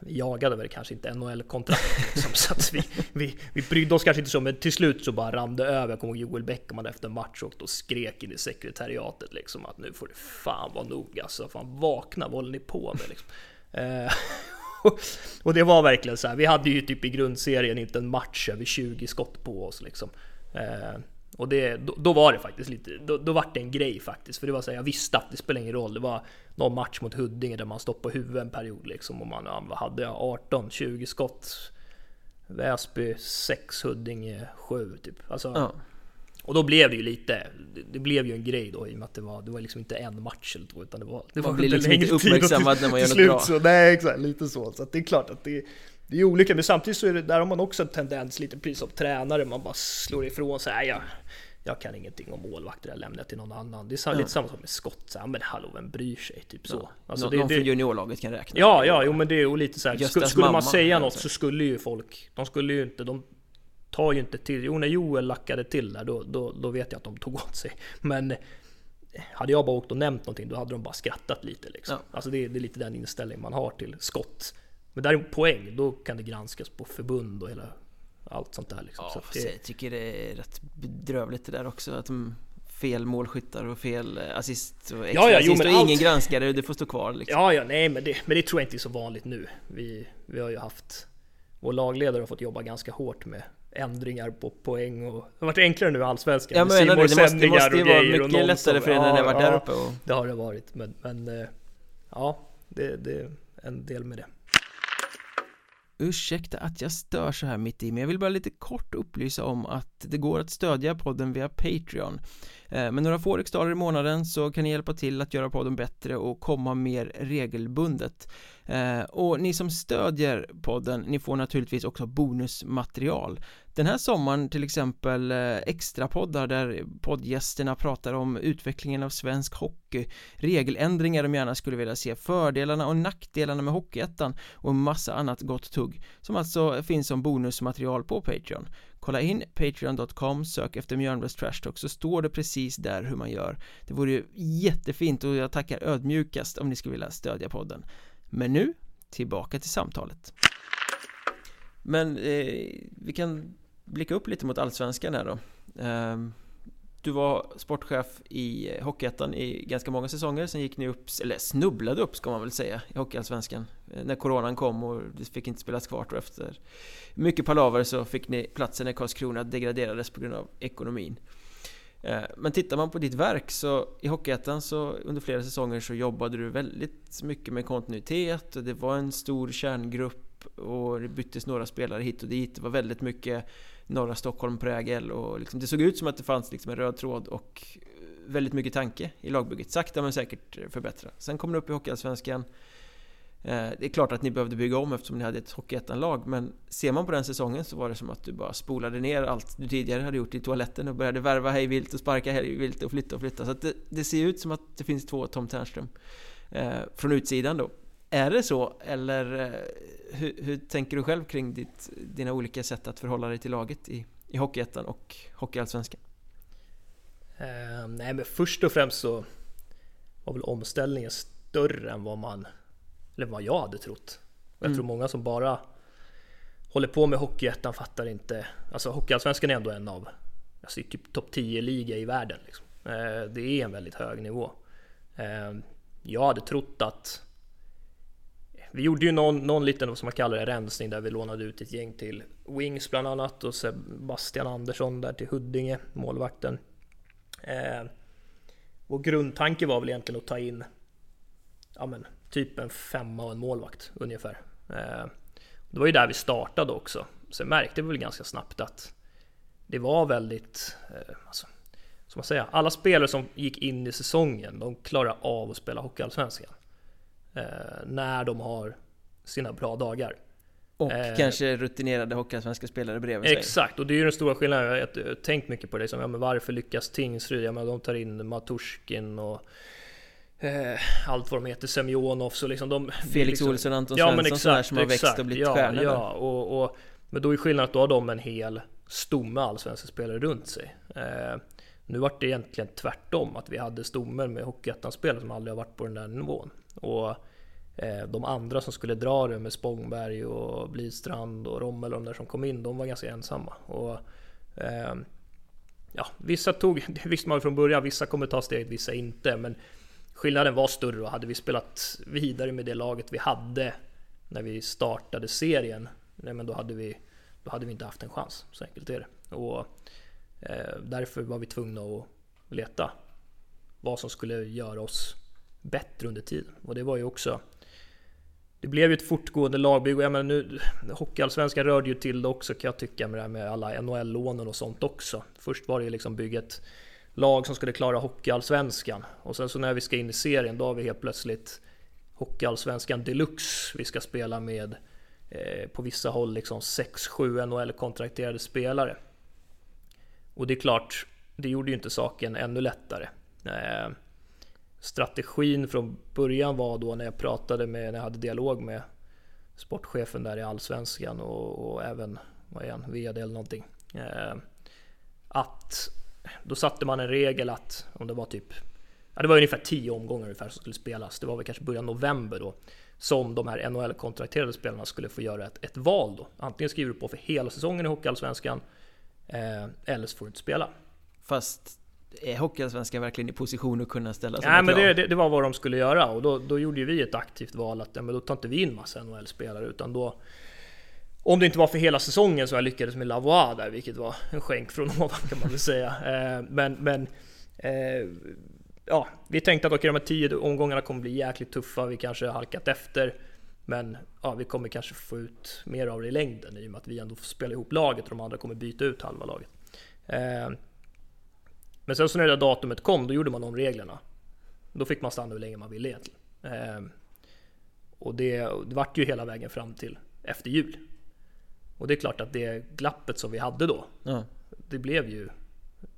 vi jagade väl kanske inte NHL-kontrakt liksom, <laughs> så att vi, vi, vi brydde oss kanske inte så men till slut så bara rann det över. Jag kommer ihåg Joel Bäckman efter en match och, och skrek in i sekretariatet liksom att nu får det fan vara nog alltså. Fan vakna, vad håller ni på med liksom? Eh, <laughs> <laughs> och det var verkligen så här, vi hade ju typ i grundserien inte en match över 20 skott på oss liksom. Eh, och det, då, då, var det faktiskt lite, då, då var det en grej faktiskt. För det var så här, jag visste att det spelar ingen roll. Det var någon match mot Huddinge där man stoppade huvudet en period liksom. Och man, ja, vad hade jag? 18, 20 skott. Väsby 6, Huddinge 7 typ. Alltså, ja. Och då blev det ju lite, det blev ju en grej då i och med att det var, det var liksom inte en match eller två utan det var... Det man var blir liksom inte uppmärksammad när man gör något bra. Så, nej exakt, lite så. Så det är klart att det, det är olika, men samtidigt så är det, där har man också en tendens lite precis som tränare, man bara slår ifrån sig. Jag, jag kan ingenting om målvakter, jag lämnar till någon annan. Det är ja. lite samma sak med skott, så här, men hallå vem bryr sig? Typ så. Ja. Alltså, Nå, det, någon från juniorlaget kan räkna. Ja, ja, jo men det är ju lite så här, skulle, skulle man säga något så skulle ju folk, de skulle ju inte, de tar ju inte till. Jo, när Joel lackade till där, då, då, då vet jag att de tog åt sig. Men hade jag bara åkt och nämnt någonting, då hade de bara skrattat lite liksom. Ja. Alltså det, det är lite den inställning man har till skott. Men däremot poäng, då kan det granskas på förbund och hela allt sånt där. Liksom. Ja, så det... jag tycker det är rätt bedrövligt det där också. Att de fel målskyttar och fel eh, assist och extra ja, ja, assist jo, och allt... ingen granskare, det får stå kvar liksom. Ja, ja, nej men det, men det tror jag inte är så vanligt nu. Vi, vi har ju haft, vår lagledare har fått jobba ganska hårt med ändringar på poäng och det har varit enklare nu i Allsvenskan. Ja, men det, måste, det måste ju vara mycket lättare för er när ni har varit där uppe. Och... Det har det varit, men, men eh, ja, det, det är en del med det. Ursäkta att jag stör så här mitt i men jag vill bara lite kort upplysa om att det går att stödja podden via Patreon Eh, med några få riksdaler i månaden så kan ni hjälpa till att göra podden bättre och komma mer regelbundet. Eh, och ni som stödjer podden, ni får naturligtvis också bonusmaterial. Den här sommaren till exempel eh, extra poddar där poddgästerna pratar om utvecklingen av svensk hockey. Regeländringar de gärna skulle vilja se, fördelarna och nackdelarna med Hockeyettan och en massa annat gott tugg Som alltså finns som bonusmaterial på Patreon. Kolla in patreon.com, sök efter Mjölnbergs Trash Talk så står det precis där hur man gör. Det vore ju jättefint och jag tackar ödmjukast om ni skulle vilja stödja podden. Men nu, tillbaka till samtalet. Men eh, vi kan blicka upp lite mot Allsvenskan här då. Eh, du var sportchef i Hockeyettan i ganska många säsonger. Sen gick ni upp, eller snubblade upp ska man väl säga i Hockeyallsvenskan. Eh, när coronan kom och det fick inte spelas kvar och efter. Mycket palaver så fick ni platsen när Karlskrona degraderades på grund av ekonomin. Eh, men tittar man på ditt verk så i Hockeyettan så under flera säsonger så jobbade du väldigt mycket med kontinuitet och det var en stor kärngrupp och det byttes några spelare hit och dit. Det var väldigt mycket norra Stockholm-prägel och liksom, det såg ut som att det fanns liksom en röd tråd och väldigt mycket tanke i lagbygget. Sakta men säkert förbättra. Sen kom det upp i Hockeyallsvenskan eh, det är klart att ni behövde bygga om eftersom ni hade ett Hockeyettan-lag Men ser man på den säsongen så var det som att du bara spolade ner allt du tidigare hade gjort i toaletten och började värva hejvilt och sparka hejvilt och flytta och flytta Så det, det, ser ut som att det finns två Tom Ternström eh, Från utsidan då är det så? Eller eh, hur, hur, tänker du själv kring ditt, dina olika sätt att förhålla dig till laget i, i Hockeyettan och Hockeyallsvenskan? Eh, nej men först och främst så var väl omställningen större än vad man eller vad jag hade trott. Och jag mm. tror många som bara håller på med Hockeyettan fattar inte. Alltså Hockeyallsvenskan är ändå en av, alltså typ topp 10 liga i världen. Liksom. Eh, det är en väldigt hög nivå. Eh, jag hade trott att vi gjorde ju någon, någon liten, som man kallar det, rensning där vi lånade ut ett gäng till Wings bland annat och Sebastian Andersson där till Huddinge, målvakten. Eh, vår grundtanke var väl egentligen att ta in ja men, typ en femma och en målvakt ungefär. Eh, det var ju där vi startade också. Sen märkte vi väl ganska snabbt att det var väldigt, eh, alltså, som man säger, alla spelare som gick in i säsongen, de klarade av att spela Hockeyallsvenskan. Eh, när de har sina bra dagar. Och eh, kanske rutinerade Hockeyallsvenska spelare bredvid sig. Exakt, och det är ju den stora skillnaden. Jag har tänkt mycket på det. Som, ja, men varför lyckas Tingsryd? Ja, men de tar in Maturskin och eh, allt vad de heter, Semjonovs och liksom de... Felix liksom, Olsson, Anton ja, Svensson, exakt, som har växt exakt, och blivit ja, stjärnor. Ja, och, och, men då är skillnaden att då har de en hel stomme allsvenska spelare runt sig. Eh, nu vart det egentligen tvärtom, att vi hade stommer med Hockeyettan-spelare som aldrig har varit på den där nivån. Och eh, de andra som skulle dra det med Spångberg och Blidstrand och Rommel och de där som kom in, de var ganska ensamma. Och, eh, ja, vissa tog, <laughs> det visste man från början, vissa kommer ta steget, vissa inte. Men skillnaden var större och hade vi spelat vidare med det laget vi hade när vi startade serien, nej men då hade vi, då hade vi inte haft en chans. Så enkelt är det. Och eh, därför var vi tvungna att leta vad som skulle göra oss bättre under tiden. Och det var ju också det blev ju ett fortgående lagbygge. Jag menar nu, Hockeyallsvenskan rörde ju till det också kan jag tycka med det här med alla NHL-lånen och sånt också. Först var det ju liksom bygget lag som skulle klara Hockeyallsvenskan. Och sen så när vi ska in i serien, då har vi helt plötsligt Hockeyallsvenskan Deluxe vi ska spela med eh, på vissa håll liksom 6-7 NHL-kontrakterade spelare. Och det är klart, det gjorde ju inte saken ännu lättare. Eh, strategin från början var då när jag pratade med, när jag hade dialog med sportchefen där i Allsvenskan och, och även, vad är han, VD eller någonting. Eh, att då satte man en regel att om det var typ Ja, det var ungefär 10 omgångar ungefär som skulle spelas. Det var väl kanske början november då som de här NHL-kontrakterade spelarna skulle få göra ett, ett, val då. Antingen skriver du på för hela säsongen i Hockeyallsvenskan eh, eller så får du inte spela. Fast är Hockeyallsvenskan verkligen i position att kunna ställa Nej men det, det, det, var vad de skulle göra och då, då gjorde vi ett aktivt val att ja, men då tar inte vi in massa NHL-spelare utan då om det inte var för hela säsongen så jag lyckades med Lavois där, vilket var en skänk från <laughs> ovan kan man väl säga. Eh, men, men eh, ja, vi tänkte att okej, de här tio omgångarna kommer bli jäkligt tuffa. Vi kanske har halkat efter. Men ja, vi kommer kanske få ut mer av det i längden i och med att vi ändå får spela ihop laget och de andra kommer byta ut halva laget. Men sen så när det där datumet kom, då gjorde man om reglerna. Då fick man stanna hur länge man ville egentligen. Och det, det vart ju hela vägen fram till efter jul. Och det är klart att det glappet som vi hade då, Ja. det blev ju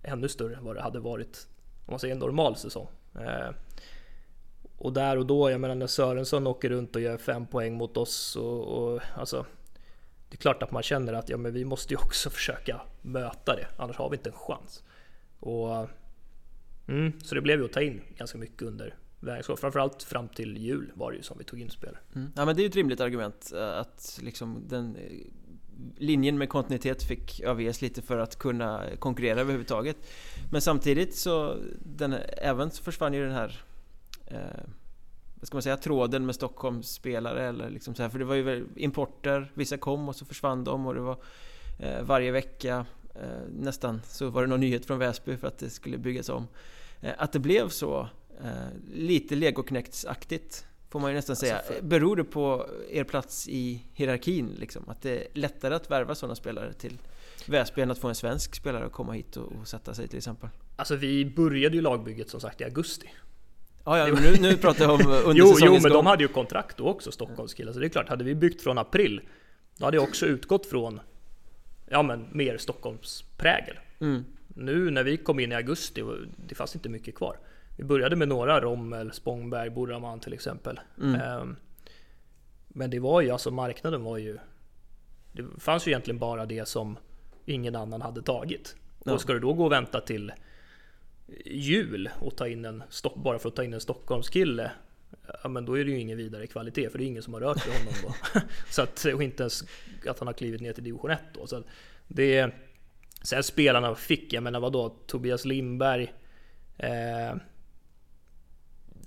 ännu större än vad det hade varit om man säger en normal säsong. Eh, och där och då, jag menar när Sörensson åker runt och gör fem poäng mot oss och, och alltså det är klart att man känner att ja, men vi måste ju också <laughs> försöka möta det, annars har vi inte en chans. Och, mm, så det blev ju att ta in ganska mycket under vägen. Framförallt fram till jul var det ju som vi tog in spelare. Mm. Ja men det är ju ett rimligt argument eh, att liksom den eh, linjen med kontinuitet fick överges lite för att kunna konkurrera överhuvudtaget. Men samtidigt så den, även så försvann ju den här eh, vad ska man säga, tråden med Stockholmsspelare. eller liksom så här, för det var ju importer, vissa kom och så försvann de och det var eh, varje vecka nästan så var det någon nyhet från Väsby för att det skulle byggas om. Eh, att det blev så eh, lite legoknektsaktigt får man ju nästan säga. Alltså för- Beror det på er plats i hierarkin liksom? Att det är lättare att värva sådana spelare till Väsby än att få en svensk spelare att komma hit och, och sätta sig till exempel? Alltså vi började ju lagbygget som sagt i augusti. Ja, ja nu, nu pratar jag om <laughs> under Jo, jo, men gång. de hade ju kontrakt då också, Stockholms killar. Så det är klart, hade vi byggt från april, då hade jag också utgått från, ja men mer Stockholms prägel. Mm. Nu när vi kom in i augusti, det fanns inte mycket kvar. Vi började med några, Rommel, Spångberg, Borraman till exempel. Mm. Ehm, Men det var ju, alltså marknaden var ju, det fanns ju egentligen bara det som ingen annan hade tagit. Ja. Och ska du då gå och vänta till jul och ta in en, bara för att ta in en Stockholmskille, ja men då är det ju ingen vidare kvalitet för det är ingen som har rört vid honom då. <laughs> så att, och inte ens att han har klivit ner till division 1 då. Så det, sen spelarna fick, jag menar vadå, Tobias Lindberg, eh,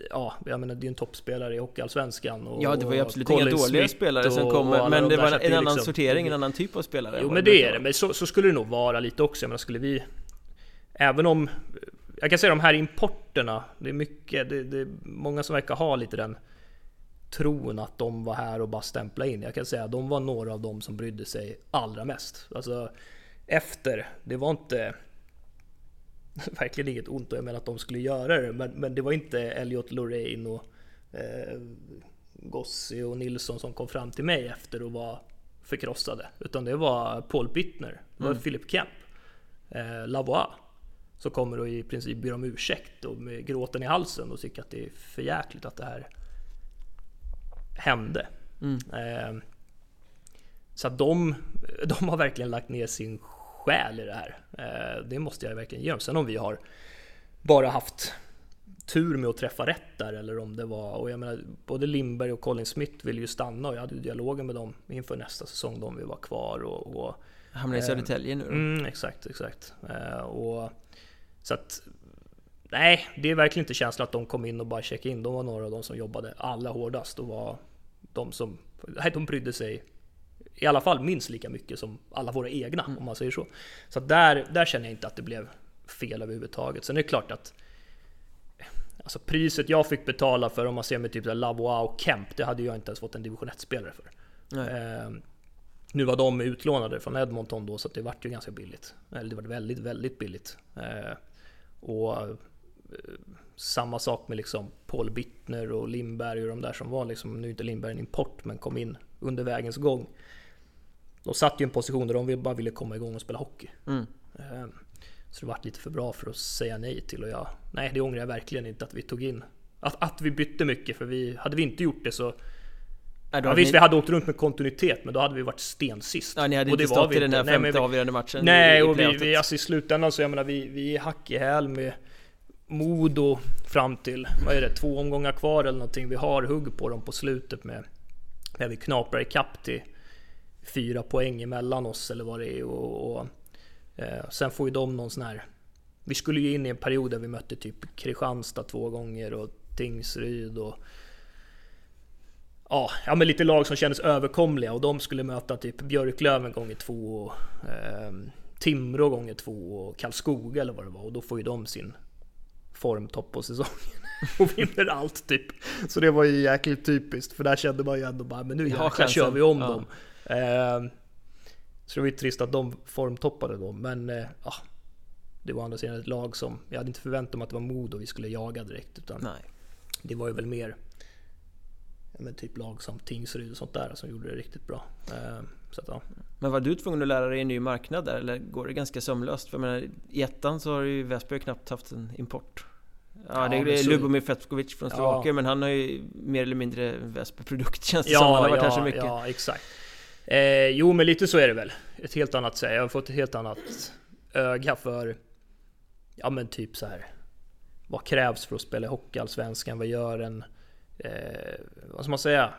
Ja, jag menar det är ju en toppspelare i Hockeyallsvenskan och Ja, det var ju absolut inga dåliga Smith spelare som och- kom, och alla men de det var att en annan liksom- sortering, en annan typ av spelare. Jo men det är det, men så, så skulle det nog vara lite också. Jag menar, skulle vi... Även om... Jag kan säga de här importerna, det är mycket, det, det är många som verkar ha lite den tron att de var här och bara stämpla in. Jag kan säga att de var några av dem som brydde sig allra mest. Alltså efter, det var inte... <laughs> Verkligen inget ont och jag menar att de skulle göra det, men, men det var inte Elliot Lorraine och eh, Gossi och Nilsson som kom fram till mig efter och var förkrossade. Utan det var Paul Bittner, det var Philip Kemp, eh, Lavois. Som kommer och i princip ber om ursäkt och med gråten i halsen och tycker att det är för jäkligt att det här hände. Mm. Eh, så att de, <laughs> de har verkligen lagt ner sin själ i det här. Eh, det måste jag verkligen ge dem. Sen om vi har bara haft tur med att träffa rätt där eller om det var, och jag menar både Lindberg och Colin Smith ville ju stanna och jag hade ju dialogen med dem inför nästa säsong, de vill vara kvar och, och Hamnar i Eh, Södertälje nu då. Mm, exakt, exakt. Eh, och, så att, nej, det är verkligen inte känslan att de kom in och bara checkade in. De var några av de som jobbade allra hårdast och var de som, nej, de brydde sig i alla fall minst lika mycket som alla våra egna, om man säger så. Så att där, där känner jag inte att det blev fel överhuvudtaget. Sen är det klart att Alltså priset jag fick betala för om man ser med typ Lavois och Kemp, det hade jag inte ens fått en division 1-spelare för. Eh, nu var de utlånade från Edmonton då, så att det vart ju ganska billigt. Eller det var väldigt, väldigt billigt. Eh, och eh, samma sak med liksom Paul Bittner och Lindberg och de där som var liksom, nu är inte Lindberg en import, men kom in under vägens gång. De satt ju i en position där de bara ville komma igång och spela hockey. Mm. Eh, Så det vart lite för bra för att säga nej till och jag, nej det ångrar jag verkligen inte att vi tog in. Att, att vi bytte mycket, för vi, hade vi inte gjort det så Ja, Ja, visst, ni, vi hade åkt runt med kontinuitet, men då hade vi varit stensist. ja, ni hade Och det inte var stått i den här inte. Nej, femte vi- avgörande matchen Nej, i, i och vi, vi, alltså i slutändan så jag menar, vi, vi är hack i häl med Modo fram till, vad är det, två omgångar kvar eller någonting. Vi har hugg på dem på slutet med, när vi knaprar ikapp till fyra poäng emellan oss eller vad det är. Och, och eh, sen får ju de någon sån här, vi skulle ju in i en period där vi mötte typ Kristianstad två gånger och Tingsryd och Ja, ja men lite lag som kändes överkomliga och de skulle möta typ Björklöven gånger två och eh, Timrå gånger två och Karlskoga eller vad det var och då får ju de sin formtopp på säsongen <laughs> och vinner allt typ. Så det var ju jäkligt typiskt för där kände man ju ändå bara men nu jäklar kör vi om Ja. dem. Eh, så det var ju trist att de formtoppade då men eh, ja, det var å andra sidan ett lag som jag hade inte förväntat mig att det var Modo vi skulle jaga direkt utan Nej. det var ju väl mer men typ lag som Tingsryd och sånt där som gjorde det riktigt bra. Eh, så att, ja. Men var du tvungen att lära dig en ny marknad där eller går det ganska sömlöst? För jag menar, i ettan så har ju Väsby knappt haft en import. Ja, Ja, det är så- Lubomir Fetkovic från Ja. Slovakien men han har ju mer eller mindre Väsby-produkt känns det Ja, som. Han har varit ja, här så mycket. ja, exakt. Eh, jo, men lite så är det väl. Ett helt annat sätt. Jag har fått ett helt annat öga för, ja men typ så här. Vad krävs för att spela i Hockeyallsvenskan? Vad gör en, eh, vad ska man säga?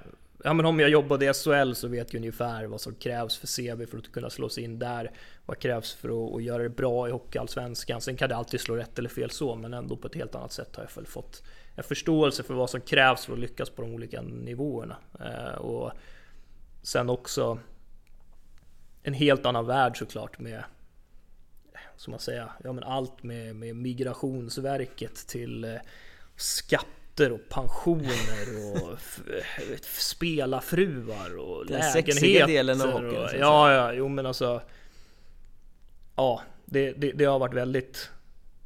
Ja men om jag jobbade i SHL så vet jag ungefär vad som krävs för CB för att kunna slå sig in där. Vad krävs för att, göra det bra i Hockeyallsvenskan? Sen kan det alltid slå rätt eller fel så, men ändå på ett helt annat sätt har jag väl fått en förståelse för vad som krävs för att lyckas på de olika nivåerna. Eh, och sen också en helt annan värld såklart med som man säger, ja men allt med, med Migrationsverket till eh, skatter och pensioner och spelarfruar och Den sexiga delen av lägenheter. hockeyn, och, ja, ja, jo men alltså. Ja, det, det, det har varit väldigt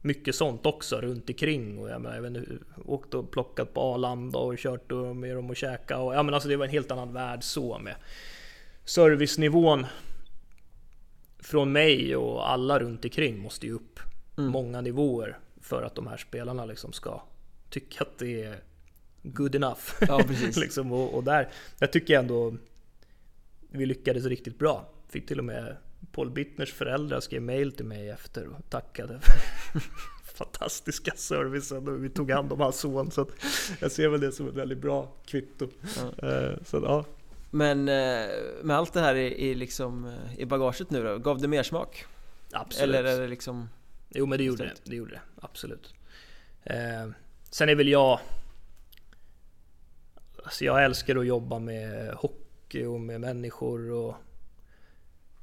mycket sånt också runt omkring och jag, menar, jag inte, åkt och plockat på Arlanda och kört och- med dem och käka och ja men alltså det var en helt annan värld så med servicenivån från mig och alla runt omkring måste ju upp Mm. många nivåer för att de här spelarna liksom ska tycka att det är good enough. Ja, precis. <laughs> liksom, och, och där, där tycker jag ändå vi lyckades riktigt bra. Fick till och med Paul Bittners föräldrar skrev mail till mig efter och tackade för <laughs> fantastiska servicen och vi tog hand om hans son. Så jag ser väl det som ett väldigt bra kvitto. Eh, Så ja. Men eh, med allt det här i, i, liksom, eh, i bagaget nu då, gav det mer smak? Absolut. Eller är det liksom... Jo men det gjorde det, det gjorde det. Absolut. Eh, sen är väl jag... Alltså jag älskar att jobba med hockey och med människor och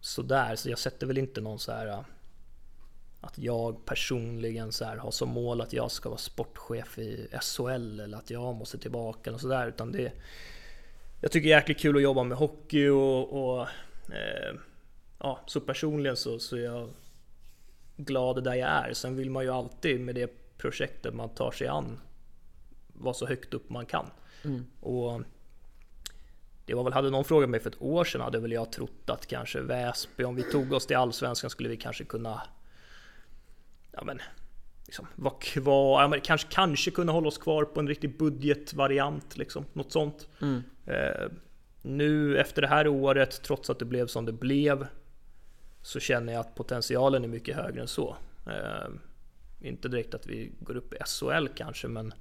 sådär. Så jag sätter väl inte någon så här att jag personligen så här har som mål att jag ska vara sportchef i SHL eller att jag måste tillbaka och sådär. Utan det... Jag tycker det är jäkligt kul att jobba med hockey och... och eh, ja, så personligen så, så är jag glad där jag är. Sen vill man ju alltid med det projektet man tar sig an vara så högt upp man kan. Mm. Och det var väl, hade någon frågat mig för ett år sedan hade väl jag trott att kanske Väsby, om vi tog oss till Allsvenskan skulle vi kanske kunna Ja men liksom, vara kvar, ja, men kanske, kanske kunna hålla oss kvar på en riktig budgetvariant liksom, något sånt. Mm. Eh, nu efter det här året, trots att det blev som det blev, så känner jag att potentialen är mycket högre än så. Eh, inte direkt att vi går upp i SHL kanske, men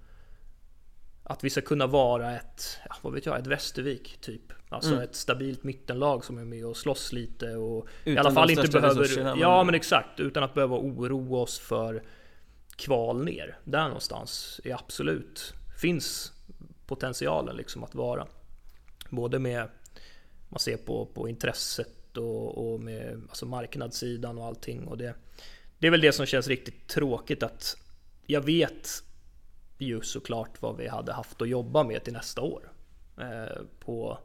att vi ska kunna vara ett, ja, vad vet jag, ett Västervik typ. Alltså Mm. ett stabilt mittenlag som är med och slåss lite och i Utan alla fall inte behöver... men- Ja men exakt, utan att behöva oroa oss för kval ner. Där någonstans är absolut, finns potentialen liksom att vara. Både med, man ser på, på intresset och, och med alltså marknadssidan och allting. Och det, det är väl det som känns riktigt tråkigt att jag vet ju såklart vad vi hade haft att jobba med till nästa år. Eh, på,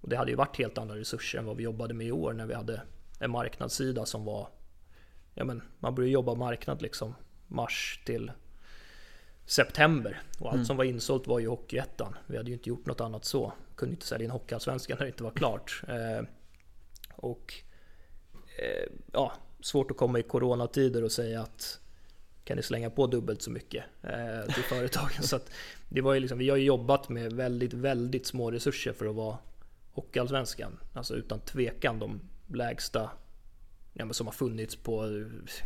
och det hade ju varit helt andra resurser än vad vi jobbade med i år när vi hade en marknadssida som var Ja men man började jobba marknad liksom mars till september och allt som var insålt var ju Hockeyettan. Vi hade ju inte gjort något annat så. Kunde inte sälja in Hockeyallsvenskan när det inte var klart. Eh, och eh, ja, svårt att komma i coronatider och säga att kan ni slänga på dubbelt så mycket eh, till <laughs> företagen. så det var ju liksom, vi har ju jobbat med väldigt, väldigt små resurser för att vara Hockeyallsvenskan. Alltså utan tvekan de lägsta ja, men som har funnits på,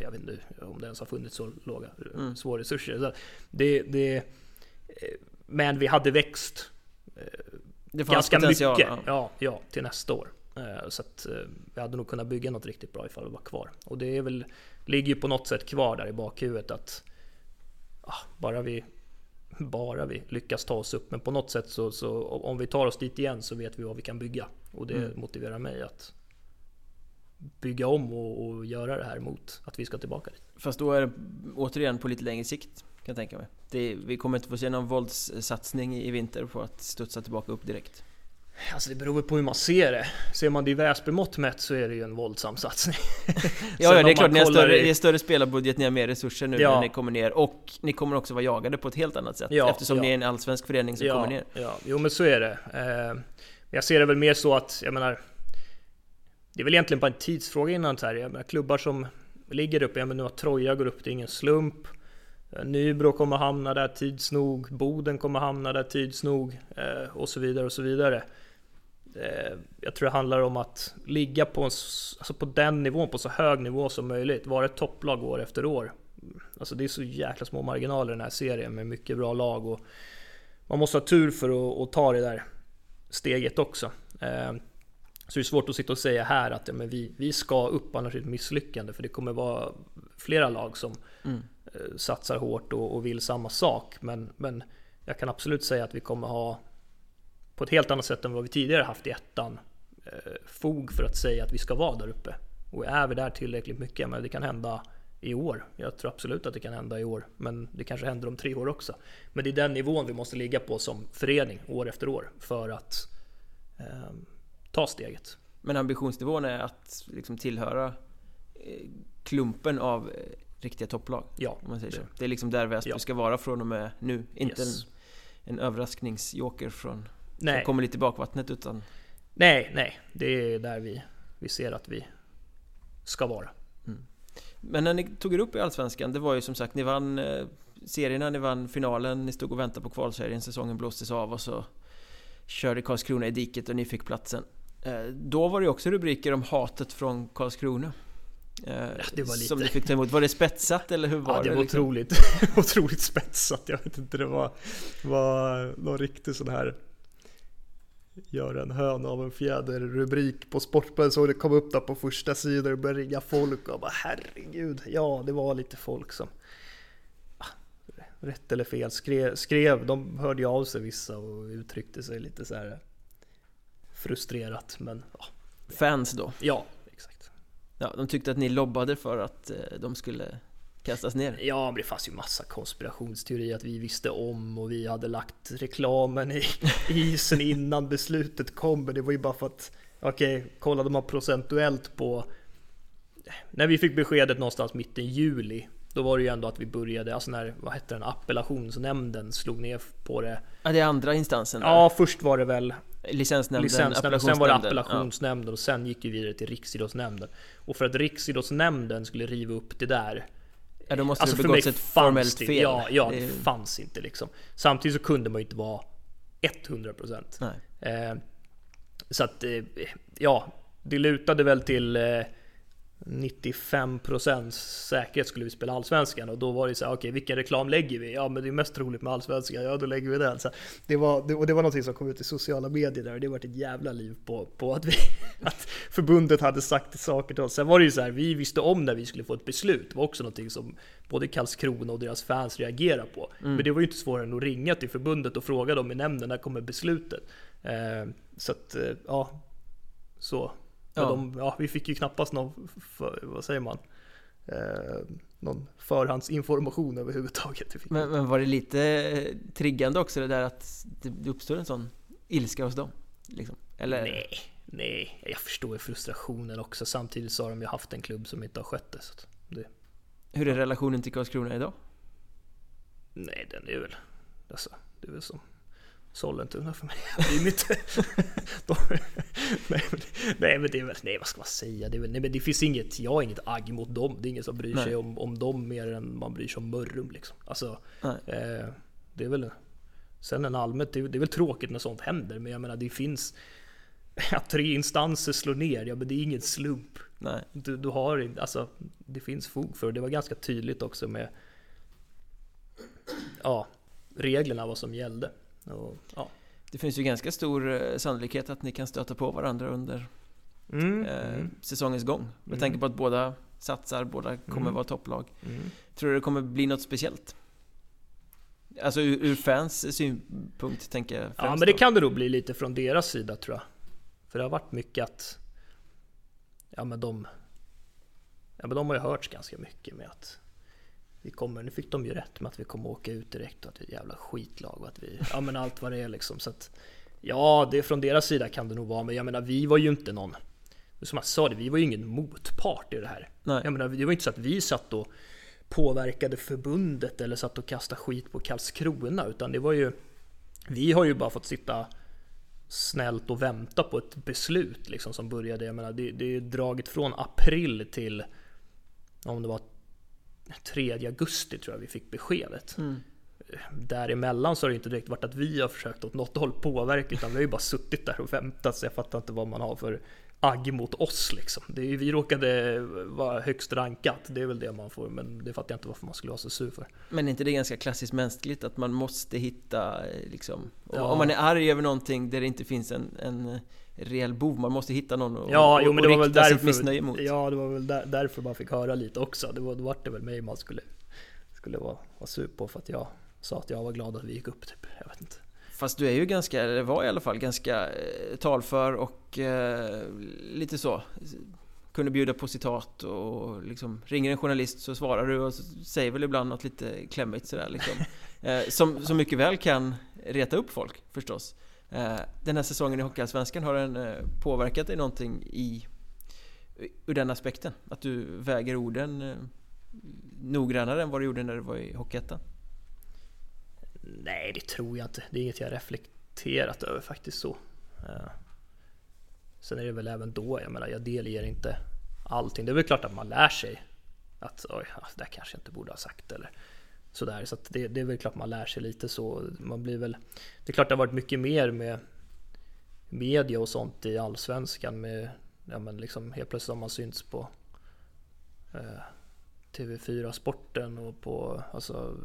jag vet inte om det ens har funnits så låga, Mm. små resurser. Så det, det, eh, men vi hade växt Det fanns ganska potential. mycket ja. ja, ja, till nästa år. Eh, Så att eh, vi hade nog kunnat bygga något riktigt bra ifall vi var kvar. Och det är väl, ligger ju på något sätt kvar där i bakhuvudet att ah, bara vi bara vi lyckas ta oss upp. Men på något sätt så, så om vi tar oss dit igen så vet vi vad vi kan bygga. Och det Mm. motiverar mig att bygga om och, och göra det här mot att vi ska tillbaka dit. Fast då är det återigen på lite längre sikt kan jag tänka mig. Det, vi kommer inte få se någon våldssatsning i vinter på att studsa tillbaka upp direkt. Alltså det beror på hur man ser det. Ser man det i Väsbymått mätt så är det ju en våldsam satsning. <laughs> Ja, ja det är klart, ni har större, i- ni har större spelarbudget, ni har mer resurser nu Ja. när ni kommer ner och ni kommer också vara jagade på ett helt annat sätt Ja, eftersom ja. ni är en allsvensk förening som kommer ja, ner. ja, jo men så är det. Eh, jag ser det väl mer så att, jag menar, det är väl egentligen bara en tidsfråga innan så här. Jag menar, klubbar som ligger uppe, jag menar nu att Troja går upp, det är ingen slump. Eh, Nybro kommer hamna där tids nog, Boden kommer hamna där tids nog eh, och så vidare och så vidare. Eh, jag tror det handlar om att ligga på, en, alltså på den nivån, på så hög nivå som möjligt. Vara ett topplag år efter år. Alltså det är så jäkla små marginaler i den här serien med mycket bra lag och man måste ha tur för att, att ta det där steget också. Eh, så det är svårt att sitta och säga här att ja, men vi, vi ska upp annars är det ett misslyckande för det kommer vara flera lag som Mm. eh, satsar hårt och, och vill samma sak. Men, men jag kan absolut säga att vi kommer ha på ett helt annat sätt än vad vi tidigare haft i ettan eh, fog för att säga att vi ska vara där uppe. Och är vi där tillräckligt mycket, men det kan hända i år. Jag tror absolut att det kan hända i år, men det kanske händer om tre år också. Men det är den nivån vi måste ligga på som förening år efter år för att eh, ta steget. Men ambitionsnivån är att liksom tillhöra eh, klumpen av eh, riktiga topplag. Ja, Om man säger så. det- Det är liksom där Väsby Ja. ska vara från och med nu. Inte Yes. en, en överraskningsjoker från, som nej, kommer lite i bakvattnet utan nej, nej, det är där vi, vi ser att vi ska vara. Men när ni tog er upp i Allsvenskan, det var ju som sagt, ni vann eh, serierna, ni vann finalen, ni stod och väntade på kvalserien, säsongen blåstes av och så körde Karlskrona i diket och ni fick platsen. Eh, Då var det också rubriker om hatet från Karlskrona. Eh, det var lite- Som ni fick ta emot. Var det spetsat eller hur var Ja, det det? var liksom? otroligt, <laughs> otroligt spetsat. Jag vet inte, det var, var någon riktig sån här Gör en höna av en fjäder rubrik på Sportbladet så det kom upp där på första sidan och började ringa folk och bara herregud, ja det var lite folk som ah, Rätt eller fel skrev, skrev, de hörde ju av sig vissa och uttryckte sig lite så här frustrerat men ja, Fans då? ja exakt. Ja, de tyckte att ni lobbade för att eh, de skulle kastas ner. Ja, men det fanns ju massa konspirationsteorier att vi visste om och vi hade lagt reklamen i isen innan beslutet kom. Men det var ju bara för att, okej, kollade man procentuellt på när vi fick beskedet någonstans mitten juli, då var det ju ändå att vi började, alltså när, vad hette den, appellationsnämnden slog ner på det. Ja, det är andra instansen där. Ja, först var det väl Licensnämnden, licensnämnden, sen var det appellationsnämnden. appellationsnämnden och sen gick vi vidare till Riksidrottsnämnden. Och för att Riksidrottsnämnden skulle riva upp det där Ja, då måste Alltså det för mig begåtts ett formellt fel. Ja, ja Det fanns inte liksom. Samtidigt så kunde man ju inte vara 100%. Nej. Eh, så att, eh, ja, det lutade väl till eh, 95% säkerhet skulle vi spela Allsvenskan och då var det så här, okej vilken reklam lägger vi? Ja men det är mest troligt med Allsvenskan, ja då lägger vi den. Så det var, det, och det var någonting som kom ut i sociala medier där och det var ett jävla liv på, på att, vi, <laughs> att förbundet hade sagt saker till oss. Sen var det ju så här, vi visste om när vi skulle få ett beslut. Det var också någonting som både Karlskrona och deras fans reagerade på. Men det var ju inte svårare än att ringa till förbundet och fråga dem i nämnden, när kommer beslutet? Eh, så att, eh, ja, så. Ja. Ja. De, ja, vi fick ju knappast någon, för, vad säger man? Eh, någon förhandsinformation överhuvudtaget. Men, men var det lite eh, triggande också det där att det uppstod en sån ilska hos dem? Liksom? Eller? Nej, nej, jag förstår frustrationen också. Samtidigt så har de ju haft en klubb som inte har skött det. Så det Hur är relationen till Karlskrona idag? nej, den är väl, alltså, det är väl som Sollentuna för mig. <laughs> Det är mitt... <laughs> de, nej, men, nej men det är väl, nej vad ska man säga? Det är väl, nej men det finns inget, jag har inget agg mot dem. Det är ingen som bryr Nej. sig om, om dem mer än man bryr sig om Mörrum liksom. Alltså, eh, det är väl, sen en allmänt, det är, det är väl tråkigt när sånt händer. Men jag menar det finns, <laughs> att tre instanser slår ner, ja men det är ingen slump. Nej. Du, du har alltså det finns fog för det. Det var ganska tydligt också med ja, reglerna vad som gällde. Och, ja. Det finns ju ganska stor eh, sannolikhet att ni kan stöta på varandra under Mm, eh, mm, säsongens gång. Med Mm. tanke på att båda satsar, båda kommer Mm. vara topplag. mm. Tror du det kommer bli något speciellt? Alltså ur, ur fans synpunkt tänker jag Ja men det då. kan det nog bli lite från deras sida tror jag. För det har varit mycket att Ja men de Ja men de har ju hörts ganska mycket med att vi kommer, nu fick de ju rätt med att vi kommer åka ut direkt och att vi är ett jävla skitlag och att vi, ja men allt vad det är liksom så att Ja, det från deras sida kan det nog vara, men jag menar vi var ju inte någon som jag sa det, vi var ju ingen motpart i det här. Nej. Jag menar, det var inte så att vi satt och påverkade förbundet eller satt och kastade skit på Karlskrona, utan det var ju Vi har ju bara fått sitta snällt och vänta på ett beslut liksom som började, jag menar det, det är dragit från april till om det var 3 augusti tror jag vi fick beskedet. Mm. Däremellan så har det inte direkt varit att vi har försökt åt något håll påverka utan vi har ju bara suttit där och väntat så jag fattar inte vad man har för agg mot oss liksom. Det är, vi råkade vara högst rankat, det är väl det man får, men det fattar jag inte varför man skulle vara så sur för. Men är inte det ganska klassiskt mänskligt att man måste hitta eh, liksom om- Ja. Om man är arg över någonting där det inte finns en, en reell bov Man måste hitta någon och, Ja, och, jo men och det var väl rikta sitt därför, missnöje mot ja, det var väl där, därför man fick höra lite också. Det var, då var det väl mig man skulle, skulle vara, vara sur på för att jag sa att jag var glad att vi gick upp typ. Jag vet inte. Fast du är ju ganska, eller var i alla fall ganska eh, talför och eh, lite så Kunde bjuda på citat och liksom ringer en journalist så svarar du och säger väl ibland något lite klämmigt sådär liksom <laughs> eh, som, som mycket väl kan reta upp folk förstås Eh, den här säsongen i Hockeyallsvenskan, har den eh, påverkat dig någonting i ur den aspekten? Att du väger orden eh, noggrannare än vad du gjorde när du var i Hockeyettan? Nej, det tror jag inte. Det är inget jag reflekterat över faktiskt så. Sen är det väl även då, jag menar, jag delger inte allting. Det är väl klart att man lär sig att oj, det där kanske jag inte borde ha sagt eller sådär. Så det, det är väl klart man lär sig lite så. Man blir väl, det är klart det har varit mycket mer med media och sånt i allsvenskan med, ja men liksom helt plötsligt har man synts på eh, TV4 Sporten och på alltså,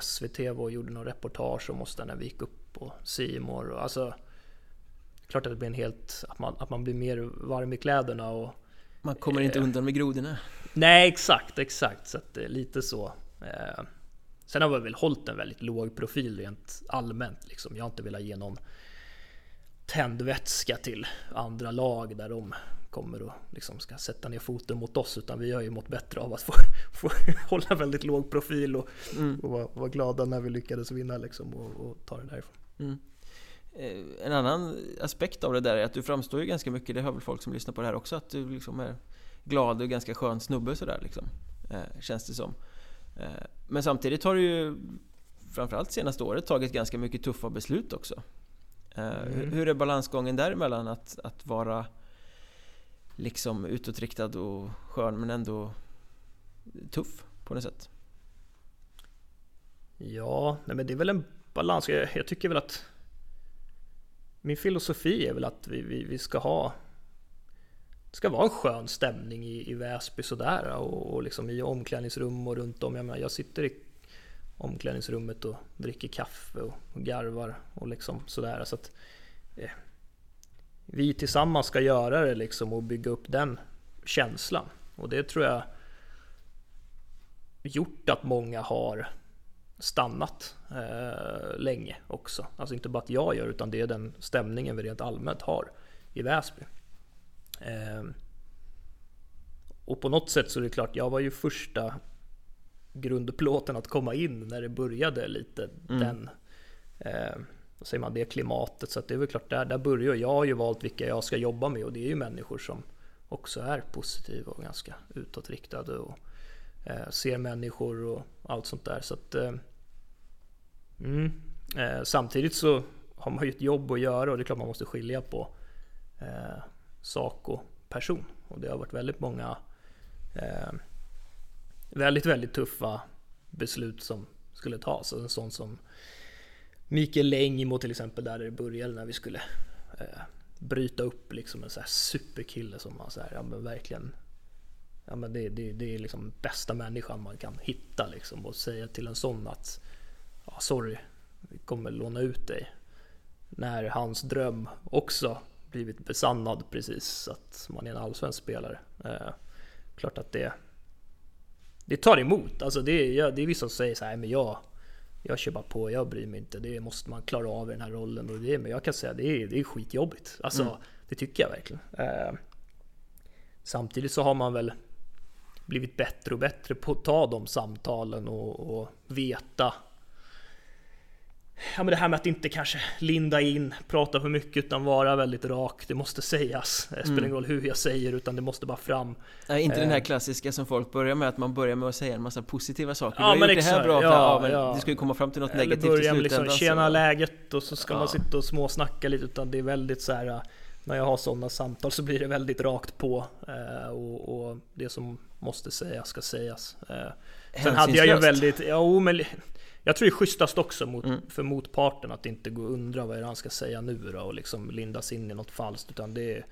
SVT och gjorde någon reportage om oss där när vi gick upp på Simor och alltså Klart att det blir en helt, att man, att man blir mer varm i kläderna och Man kommer inte Eh. undan med grodorna Nej exakt, exakt så att det är lite så eh, Sen har vi väl hållit en väldigt låg profil rent allmänt liksom. Jag har inte velat ge någon tändvätska till andra lag där de kommer och liksom ska sätta ner foten mot oss utan vi har ju mått bättre av att få, <laughs> få hålla väldigt låg profil och, Mm. och vara, vara glada när vi lyckades vinna liksom och, och ta det därifrån. Mm. Eh, En annan aspekt av det där är att du framstår ju ganska mycket, det hör väl folk som lyssnar på det här också, att du liksom är glad och ganska skön snubbe sådär liksom. Eh, känns det som. Eh, men samtidigt har du ju framförallt senaste året tagit ganska mycket tuffa beslut också. Eh, hur, Mm. hur är balansgången däremellan att, att vara liksom utåtriktad och skön men ändå tuff på något sätt? Ja, nej men det är väl en balans. Jag, jag tycker väl att min filosofi är väl att vi, vi, vi ska ha det ska vara en skön stämning i, i Väsby sådär och, och liksom i omklädningsrum och runt om. Jag menar, jag sitter i omklädningsrummet och dricker kaffe och, och garvar och liksom sådär. Så att eh, vi tillsammans ska göra det liksom och bygga upp den känslan. Och det tror jag gjort att många har stannat eh, länge också. Alltså inte bara att jag gör utan det är den stämningen vi rent allmänt har i Väsby. Eh, och på något sätt så är det klart, jag var ju första grundplåten att komma in när det började lite Mm. den eh, vad säger man, det klimatet. Så det är väl klart, där, där börjar jag. Jag har ju valt vilka jag ska jobba med och det är ju människor som också är positiva och ganska utåtriktade och eh, ser människor och allt sånt där. Så att, eh, mm, eh, samtidigt så har man ju ett jobb att göra och det är klart man måste skilja på Saco-person Och det har varit väldigt många eh, väldigt, väldigt tuffa beslut som skulle tas. Och en sån som Mikael Längmo till exempel, där det började när vi skulle eh, bryta upp liksom en så här superkille som man så här, ja men verkligen Ja men det, det, det är liksom bästa människan man kan hitta liksom och säga till en sån att ja, sorry, vi kommer låna ut dig. När hans dröm också blivit besannad precis att man är en allsvensk spelare. Eh, klart att det det tar emot. Alltså det, är, ja, det är vissa som säger så här, men jag jag kör bara på, jag bryr mig inte. Det måste man klara av i den här rollen. Och det, men jag kan säga det är, det är skitjobbigt. Alltså, Mm. det tycker jag verkligen. Eh, samtidigt så har man väl blivit bättre och bättre på att ta de samtalen och, och veta Ja men det här med att inte kanske linda in, prata för mycket utan vara väldigt rak. Det måste sägas. Det spelar Mm. ingen roll hur jag säger utan det måste bara fram. Nej, inte den här Eh. klassiska som folk börjar med, att man börjar med att säga en massa positiva saker. Ja, du har men gjort det här exakt. bra, Ja, ja, men ja. det ska ju komma fram till något Eller negativt börja med liksom tjena så- läget och så ska Ja. man sitta och småsnacka lite utan det är väldigt så här. När jag har sådana samtal så blir det väldigt rakt på eh, och, och det som måste sägas ska sägas. Eh, Sen hade jag ju väldigt, ja men jag tror det är schysstast också mot, Mm. för motparten att inte gå och undra vad är det han ska säga nu då och liksom lindas in i något falskt utan det är,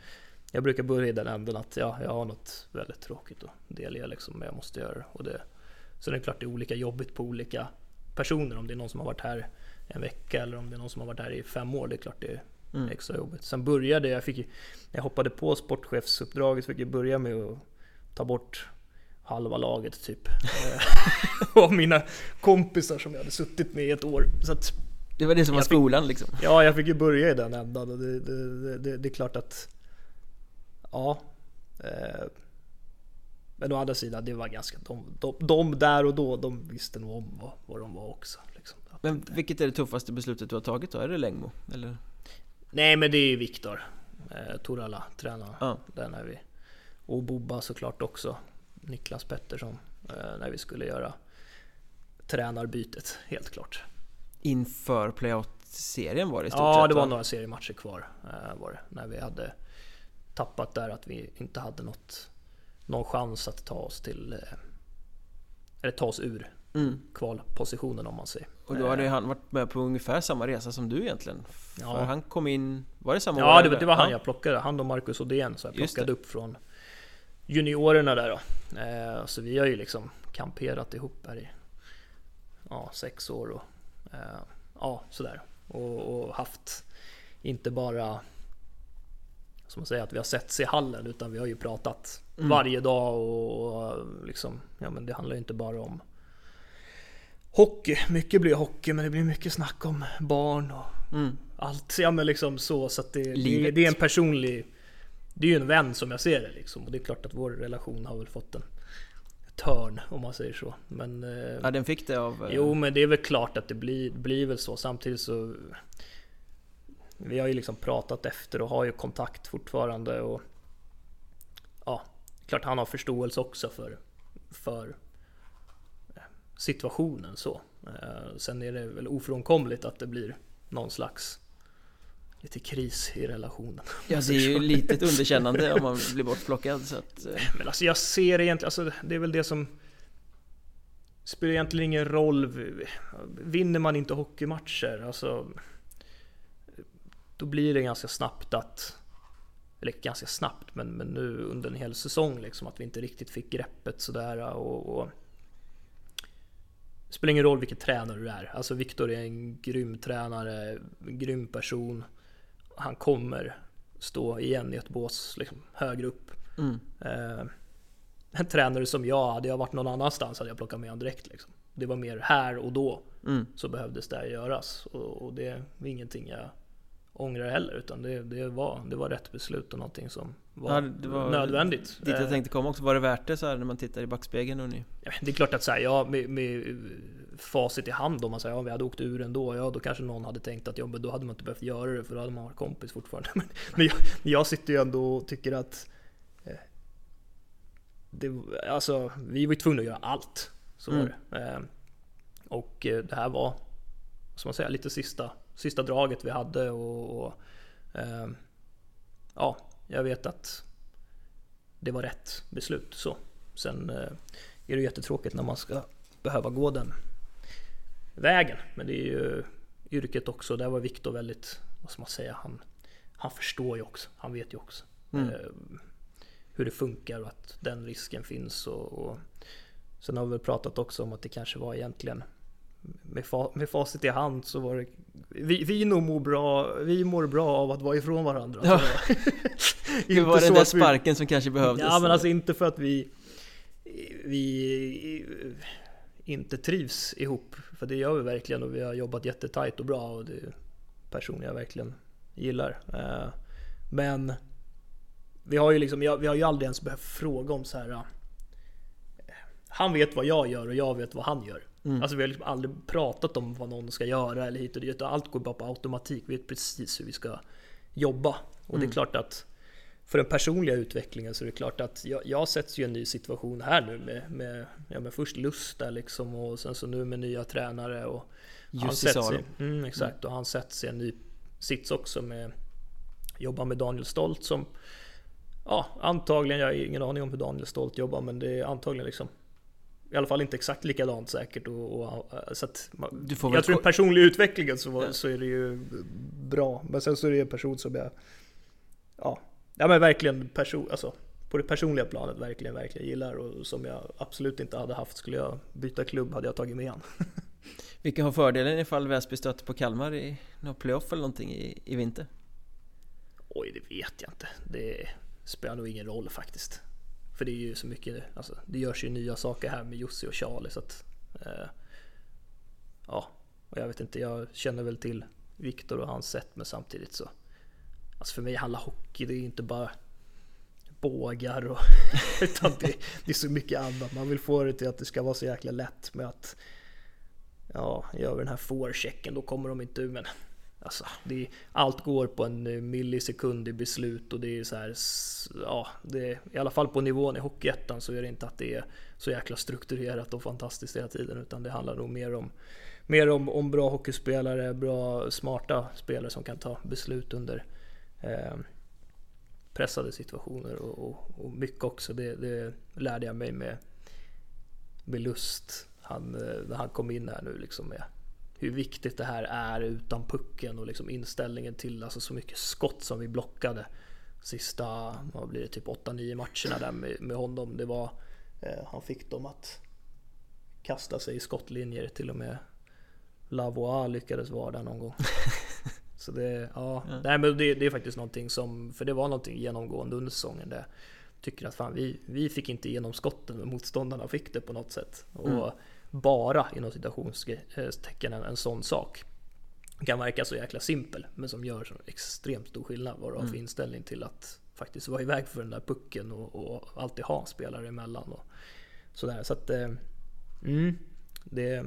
Jag brukar börja i den änden att ja, jag har något väldigt tråkigt att delge liksom, men jag måste göra det. och det. Sen är det klart det är olika jobbigt på olika personer om det är någon som har varit här en vecka eller om det är någon som har varit här i fem år. Det är klart det är Mm. extra jobbigt. Sen började jag, fick, jag hoppade på sportchefsuppdraget fick jag börja med att ta bort halva laget typ. <laughs> Av mina kompisar som jag hade suttit med i ett år. Så att, Det var det som var Jag fick- skolan liksom. ja, jag fick ju börja i den ändan och det, det, det, det, det är klart att Ja eh, Men å andra sidan, det var ganska de, de, de där och då, de visste nog om vad, vad de var också. Liksom. Men vilket är det tuffaste beslutet du har tagit då? Är det Längmo? Eller? Nej men det är Viktor eh, Torala, tränaren. Ja. Där när vi, och Bobba såklart också. Niklas Pettersson. Eh, när vi skulle göra tränarbytet, helt klart. Inför playout-serien var det i stort Ja, sett det var va? några seriematcher kvar. Eh, var det, när vi hade tappat där att vi inte hade något, någon chans att ta oss till eh, eller ta oss ur Mm. kvalpositionen om man säger. Och då hade han varit med på ungefär samma resa som du egentligen. Ja. För han kom in, var det samma år? Ja, det, eller? det var han Ja. jag plockade. Han och Marcus Odén. Så jag plockade upp från juniorerna där då. Eh, så vi har ju liksom kamperat ihop här i ja, sex år och eh, ja, sådär. Och, och haft inte bara som man säger att vi har setts i hallen utan vi har ju pratat Mm. varje dag och, och liksom, ja men det handlar ju inte bara om hockey. Mycket blir hockey men det blir mycket snack om barn och Mm. allt. Ja men liksom så, så att det, det, det är en personlig... Det är ju en vän som jag ser det liksom. Och det är klart att vår relation har väl fått en törn om man säger så. Men... Eh, Ja, den fick det av... eh, jo men det är väl klart att det blir, blir väl så. Samtidigt så... Vi har ju liksom pratat efter och har ju kontakt fortfarande och... Ja, klart han har förståelse också för... För eh, situationen så. Sen är det väl ofrånkomligt att det blir någon slags lite kris i relationen. Ja, det är ju lite ett underkännande om man blir bortplockad så att... eh, Men alltså jag ser egentligen, alltså det är väl det som spelar egentligen ingen roll. Vinner man inte hockeymatcher, alltså då blir det ganska snabbt att eller ganska snabbt, men, men nu under en hel säsong liksom att vi inte riktigt fick greppet sådär och, och det spelar ingen roll vilken tränare du är. Alltså Viktor är en grym tränare, en grym person. Han kommer stå igen i ett bås liksom, högre upp. Mm. Eh, en tränare som jag, hade jag varit någon annanstans hade jag plockat med honom direkt. Liksom. Det var mer här och då Mm. så behövdes det här göras. Och, och det är ingenting jag ångrar heller. Utan det, det, var, det var rätt beslut och någonting som var, Ja, det var nödvändigt. Dit jag Eh, tänkte komma också, var det värt det så här när man tittar i backspegeln och ni... Ja, Det är klart att så här, ja, med, med facit i hand om man säger ja, vi hade åkt ur ändå, ja då kanske någon hade tänkt att ja, men då hade man inte behövt göra det för då hade man varit kompis fortfarande. <laughs> Men, men, jag, jag sitter ju ändå och tycker att eh, det, alltså, vi var ju tvungna att göra allt. Så var Mm. det. Eh, och eh, det här var, som man säger, lite sista, sista draget vi hade och, och eh, ja, jag vet att det var rätt beslut. Så. Sen är det jättetråkigt när man ska behöva gå den vägen. Men det är ju yrket också. Där var Viktor väldigt, vad ska man säga, han, han förstår ju också. Han vet ju också Mm. eh, hur det funkar och att den risken finns. Och, och sen har vi pratat också om att det kanske var egentligen med, fa, med facit i hand så var det vi, vi nog mår bra, vi mår bra av att vara ifrån varandra. Ja. <laughs> Det var den där att vi- sparken som kanske behövdes. Ja men alltså inte för att vi Vi inte trivs ihop För det gör vi verkligen och vi har jobbat jättetajt och bra och det är personer jag verkligen gillar Eh, Men Vi har ju liksom, vi har ju aldrig ens behövt fråga om så här. eh, Han vet vad jag gör och jag vet vad han gör Mm. Alltså vi har liksom aldrig pratat om vad någon ska göra eller hit och dit. Allt går bara på automatik. Vi vet precis hur vi ska jobba. Och mm. det är mm. klart att för den personliga utvecklingen så är det klart att jag, jag sätts ju i en ny situation här nu med, med, ja, med först Lusta liksom och sen så nu med nya tränare och Just han sätts i, mm, exakt, och han sätts i en ny sits också med jobba med Daniel Stolt som Ja, antagligen, jag har ingen aning om hur Daniel Stolt jobbar men det är antagligen liksom i alla fall inte exakt likadant säkert. Och, och så att, jag tror i personlig utvecklingen så, ja. så är det ju bra. Men sen så är det en person som jag Ja, ja men verkligen person, alltså, på det personliga planet verkligen, verkligen gillar och som jag absolut inte hade haft. Skulle jag byta klubb hade jag tagit med han. Vilka har fördelen ifall Väsby stöter på Kalmar i någon playoff eller någonting i, i vinter? Oj, det vet jag inte. Det spelar nog ingen roll faktiskt. För det är ju så mycket, alltså, det görs ju nya saker här med Jussi och Charlie så att eh, Ja, och jag vet inte, jag känner väl till Viktor och hans sätt men samtidigt så Alltså för mig handlar hockey, det är inte bara bågar och <laughs> utan det, det, är så mycket annat. Man vill få det till att det ska vara så jäkla lätt med att Ja, gör vi den här forechecken då kommer de inte ur men Alltså, det, allt går på en eh, millisekund i beslut och det är så här, ja, det, i alla fall på nivån i Hockeyettan så är det inte att det är så jäkla strukturerat och fantastiskt hela tiden utan det handlar nog mer om mer om, om bra hockeyspelare, bra smarta spelare som kan ta beslut under eh, pressade situationer och, och, och, mycket också. Det, det lärde jag mig med, med Lust. Han, eh, när han kom in här nu liksom med hur viktigt det här är utan pucken och liksom inställningen till alltså så mycket skott som vi blockade sista, vad blir det, typ 8-9 matcherna där med, med honom. Det var, eh, han fick dem att kasta sig i skottlinjer till och med Lavois lyckades vara där någon gång. <laughs> Så det, ja, ja. Nej, men det, det, är faktiskt någonting som, för det var någonting genomgående under säsongen där tycker att fan vi, vi fick inte igenom skotten men motståndarna fick det på något sätt. Och mm bara inom citationstecken en, en sån sak. Kan verka så jäkla simpel men som gör så extremt stor skillnad vad du har för mm. inställning till att faktiskt vara iväg för den där pucken och, och alltid ha spelare emellan. Och sådär. Så att, eh, mm, det,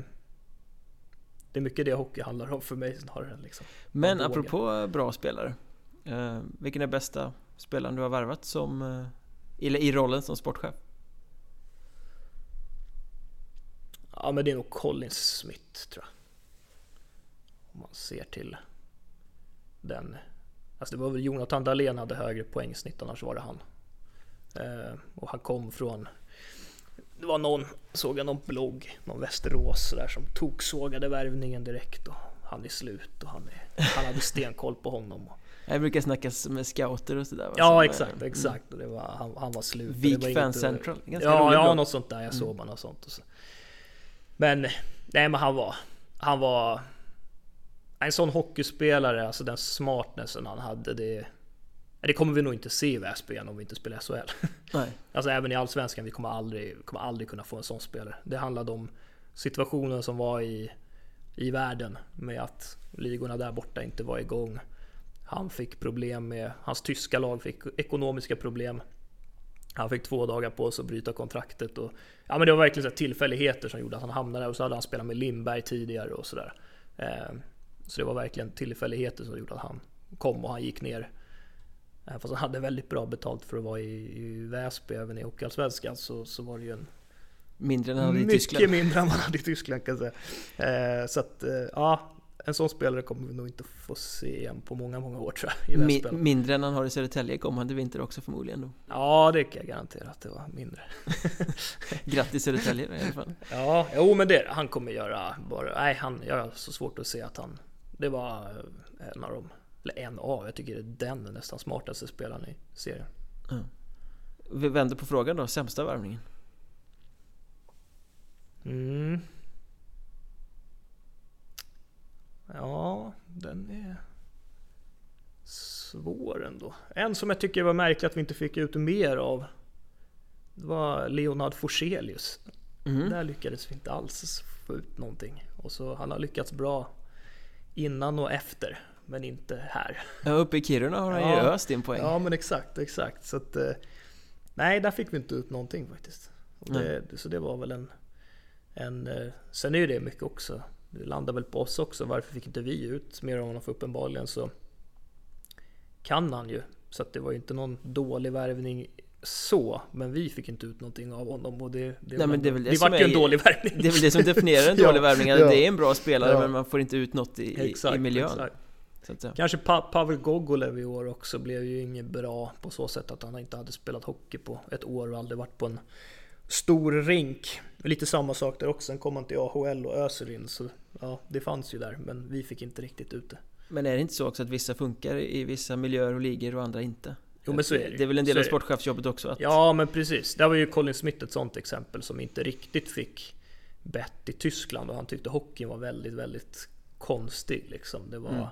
det är mycket det hockey handlar om för mig snarare än liksom Men apropå bra spelare eh, Vilken är bästa spelaren du har värvat som eh, eller i rollen som sportchef? Ja men det är nog Colin Smith tror jag. Om man ser till den. Alltså det var väl Jonathan Dahlén hade högre poängsnitt annars var det han. Eh, och han kom från det var någon, såg jag någon blogg, någon Västerås där som tog sågade värvningen direkt och han är slut och han, är, han hade stenkoll på honom. Och, jag brukar snacka med scouter och sådär Ja exakt, mm. exakt. Det var, han, han var slut. Vik Fan Central, Ganska Ja, ja något sånt där. Jag mm. såg bara något sånt. Och så. Men, nej men han var, han var en sån hockeyspelare, alltså den smartnessen han hade, det, det kommer vi nog inte se i Väsby igen om vi inte spelar SHL. <laughs> Nej. Alltså även i Allsvenskan, vi kommer aldrig, kommer aldrig kunna få en sån spelare. Det handlade om situationen som var i, i världen med att ligorna där borta inte var igång. Han fick problem med, hans tyska lag fick ekonomiska problem. Han fick två dagar på sig att bryta kontraktet och ja, men det var verkligen så tillfälligheter som gjorde att han hamnade där och så hade han spelat med Lindberg tidigare och sådär. Eh, så det var verkligen tillfälligheter som gjorde att han kom och han gick ner. Även fast han hade väldigt bra betalt för att vara i, i Väsby även i Hockeyallsvenskan så, så var det ju en Mindre än han hade i Tyskland. Mycket mindre än man hade i Tyskland kan jag säga. Eh, så att eh, ja, en sån spelare kommer vi nog inte få se igen på många, många år tror jag. Mi mindre än han har i Södertälje kommande vinter också förmodligen då? Ja, det kan jag garantera att det var mindre. <laughs> Grattis Södertälje i alla fall. Ja, jo men det, han kommer göra bara, nej han, jag har så svårt att se att han, det var en av dem, eller en av, jag tycker det är den nästan smartaste spelaren i serien. Mm. Vi vänder på frågan då, sämsta värvningen? Mm. Ja, den är svår ändå. En som jag tycker var märklig att vi inte fick ut mer av. Det var Leonard Forselius. Mm. Där lyckades vi inte alls få ut någonting. Och så han har lyckats bra innan och efter. Men inte här. Ja, uppe i Kiruna har han ja, ju öst in poäng. Ja men exakt, exakt. Så att, eh, nej, där fick vi inte ut någonting faktiskt. Det, så det var väl en en... Eh, sen är ju det mycket också, det landar väl på oss också, varför fick inte vi ut mer av honom? För uppenbarligen så kan han ju. Så att det var ju inte någon dålig värvning så, men vi fick inte ut någonting av honom och det, det, Nej, men det, är väl det, det vart ju en dålig värvning. Det är väl det som definierar en <laughs> dålig Ja, värvning, att ja. det är en bra spelare Ja. men man får inte ut något i, i, i miljön. exakt. Kanske pa Pavel Gogolev i år också blev ju inget bra på så sätt att han inte hade spelat hockey på ett år och aldrig varit på en stor rink. Lite samma sak där också, sen kom han till AHL och öser in så ja, det fanns ju där men vi fick inte riktigt ut det. Men är det inte så också att vissa funkar i vissa miljöer och ligor och andra inte? Jo men så är det Det är väl en del av sportchefsjobbet också? Att, Ja men precis, där var ju Colin Smith ett sånt exempel som inte riktigt fick bett i Tyskland och han tyckte hockeyn var väldigt, väldigt konstig liksom. Det var...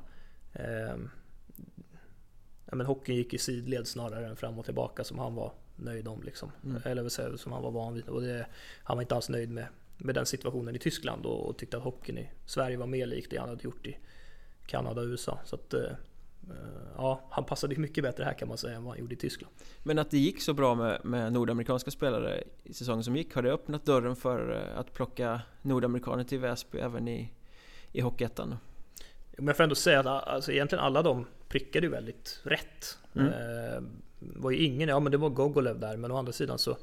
ehm, ja, men hockeyn gick i sidled snarare än fram och tillbaka som han var nöjd om liksom. Eller vill säga, som han var van vid. Och det, han var inte alls nöjd med, med den situationen i Tyskland och, och tyckte att hockeyn i Sverige var mer lik det han hade gjort i Kanada och USA. Så att, eh, eh, ja, han passade mycket bättre här kan man säga än vad han gjorde i Tyskland. Men att det gick så bra med, med nordamerikanska spelare i säsongen som gick, har det öppnat dörren för eh, att plocka nordamerikaner till Väsby även i, i Hockeyettan? Men jag får ändå säga att alltså, egentligen alla de prickade ju väldigt rätt. Mm. Eh, var ju ingen, ja men det var Gogolev där, men å andra sidan så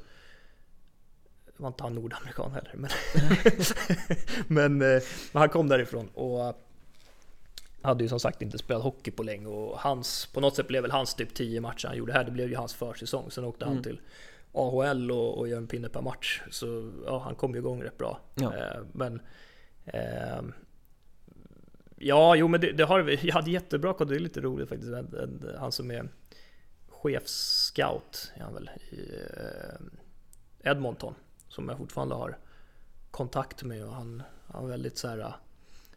var inte han nordamerikan heller. Men, <laughs> men, eh, men han kom därifrån och hade ju som sagt inte spelat hockey på länge och hans, på något sätt blev väl hans typ 10 matcher han gjorde här, det blev ju hans försäsong. Sen åkte han Mm. till AHL och, och gör en pinne per match. Så ja, han kom ju igång rätt bra. Ja. Eh, men ehm, Ja, jo men det, det har vi. <laughs> Jag hade jättebra koll, det är lite roligt faktiskt. Han som är chefsscout är han väl i eh, Edmonton. Som jag fortfarande har kontakt med och han, han var väldigt så här. eh,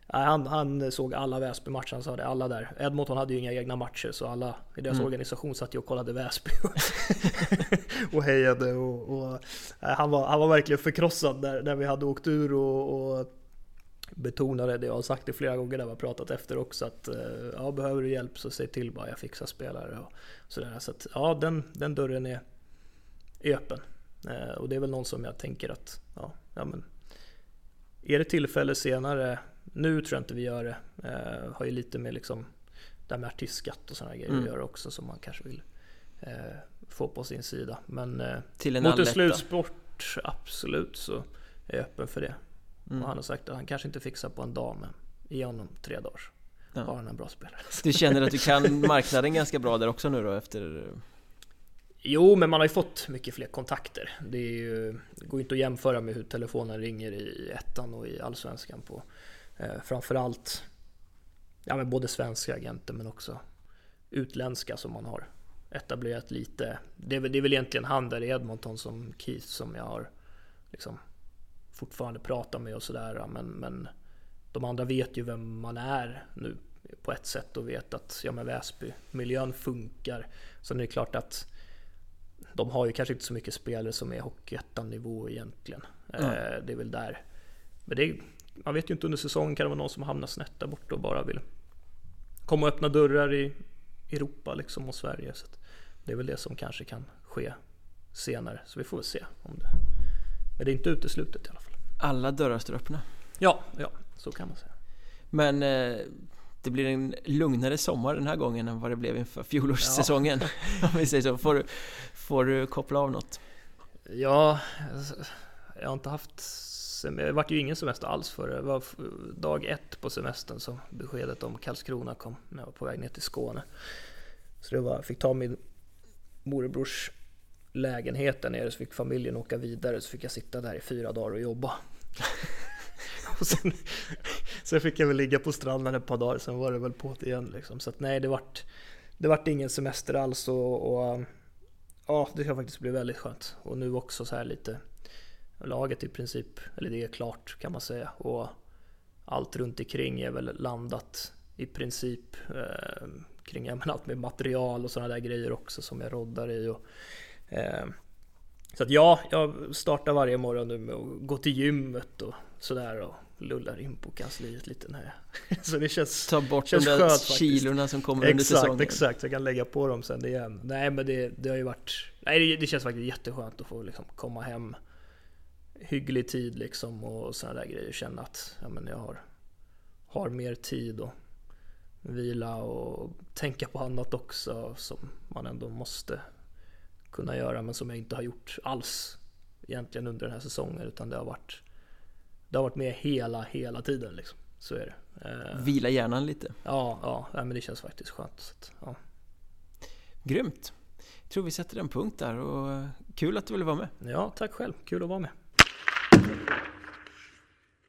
han, han såg alla Väsby-matcher, han sa det, alla där. Edmonton hade ju inga egna matcher så alla i deras Mm. organisation satt ju och kollade Väsby <laughs> <laughs> och hejade och, och han, var, han var verkligen förkrossad när, när vi hade åkt ur och, och betonade det jag har sagt det flera gånger när vi har pratat efter också att eh, ja, behöver du hjälp så säg till bara jag fixar spelare och sådär. Så att ja, den, den dörren är är öppen. Eh, och det är väl någon som jag tänker att ja, ja men är det tillfälle senare, nu tror jag inte vi gör det, eh, har ju lite med liksom det här med artistskatt och sådana grejer Mm. att göra också som man kanske vill eh, få på sin sida. Men eh, Till en mot en slutsport, absolut så är jag öppen för det. Mm. Och han har sagt att han kanske inte fixar på en dag men ge honom tre dagar. Ja. Har han en bra spelare. <laughs> Du känner att du kan marknaden ganska bra där också nu då efter... Jo, men man har ju fått mycket fler kontakter. Det, ju, det går ju inte att jämföra med hur telefonen ringer i ettan och i allsvenskan på eh, framförallt ja, men både svenska agenter men också utländska som man har etablerat lite. Det är väl, det är väl egentligen han där i Edmonton som Keith som jag har liksom fortfarande pratat med och sådär. Men, men de andra vet ju vem man är nu på ett sätt och vet att ja men Väsby, miljön funkar. Sen är det klart att de har ju kanske inte så mycket spelare som är Hockeyettan-nivå egentligen. Mm. Det är väl där. Men det är, man vet ju inte under säsongen kan det vara någon som hamnar snett där borta och bara vill komma och öppna dörrar i Europa liksom och Sverige. Så det är väl det som kanske kan ske senare. Så vi får väl se om det. Men det är inte uteslutet i alla fall. Alla dörrar står öppna. Ja, ja, så kan man säga. Men eh, det blir en lugnare sommar den här gången än vad det blev inför fjolårssäsongen. <laughs> Om vi säger så. Får du, får du koppla av något? Ja, alltså, jag har inte haft sem- Det vart ju ingen semester alls för det. var dag ett på semestern som beskedet om Karlskrona kom när jag var på väg ner till Skåne. Så det var, jag fick ta min morbrors lägenheten nere så fick familjen åka vidare så fick jag sitta där i fyra dagar och jobba. <laughs> och sen, sen fick jag väl ligga på stranden ett par dagar, sen var det väl på det igen liksom. Så att nej, det vart, det vart ingen semester alls och, och um, Ja, det ska faktiskt bli väldigt skönt. Och nu också så här lite Laget i princip, eller det är klart kan man säga. Och allt runt omkring är väl landat i princip eh, kring ja, allt med material och sådana där grejer också som jag roddar i. Och, så att ja, jag startar varje morgon nu med att gå till gymmet och sådär och lullar in på kansliet lite. När jag, <laughs> så det känns Ta bort de Känns där skönt faktiskt. kilorna som kommer under Exakt, säsongen. exakt. Jag kan lägga på dem sen igen. Nej men det, det har ju varit... Nej det, det känns faktiskt jätteskönt att få liksom komma hem hygglig tid liksom och sådana där grejer. Känna att ja, men jag har, har mer tid och vila och tänka på annat också som man ändå måste kunna göra men som jag inte har gjort alls egentligen under den här säsongen utan det har varit det har varit med hela, hela tiden liksom. Så är det. Eh, Vila hjärnan lite. Ja, ja, men det känns faktiskt skönt. Så att, ja. Grymt! Jag tror vi sätter en punkt där och kul att du ville vara med. Ja, tack själv. Kul att vara med.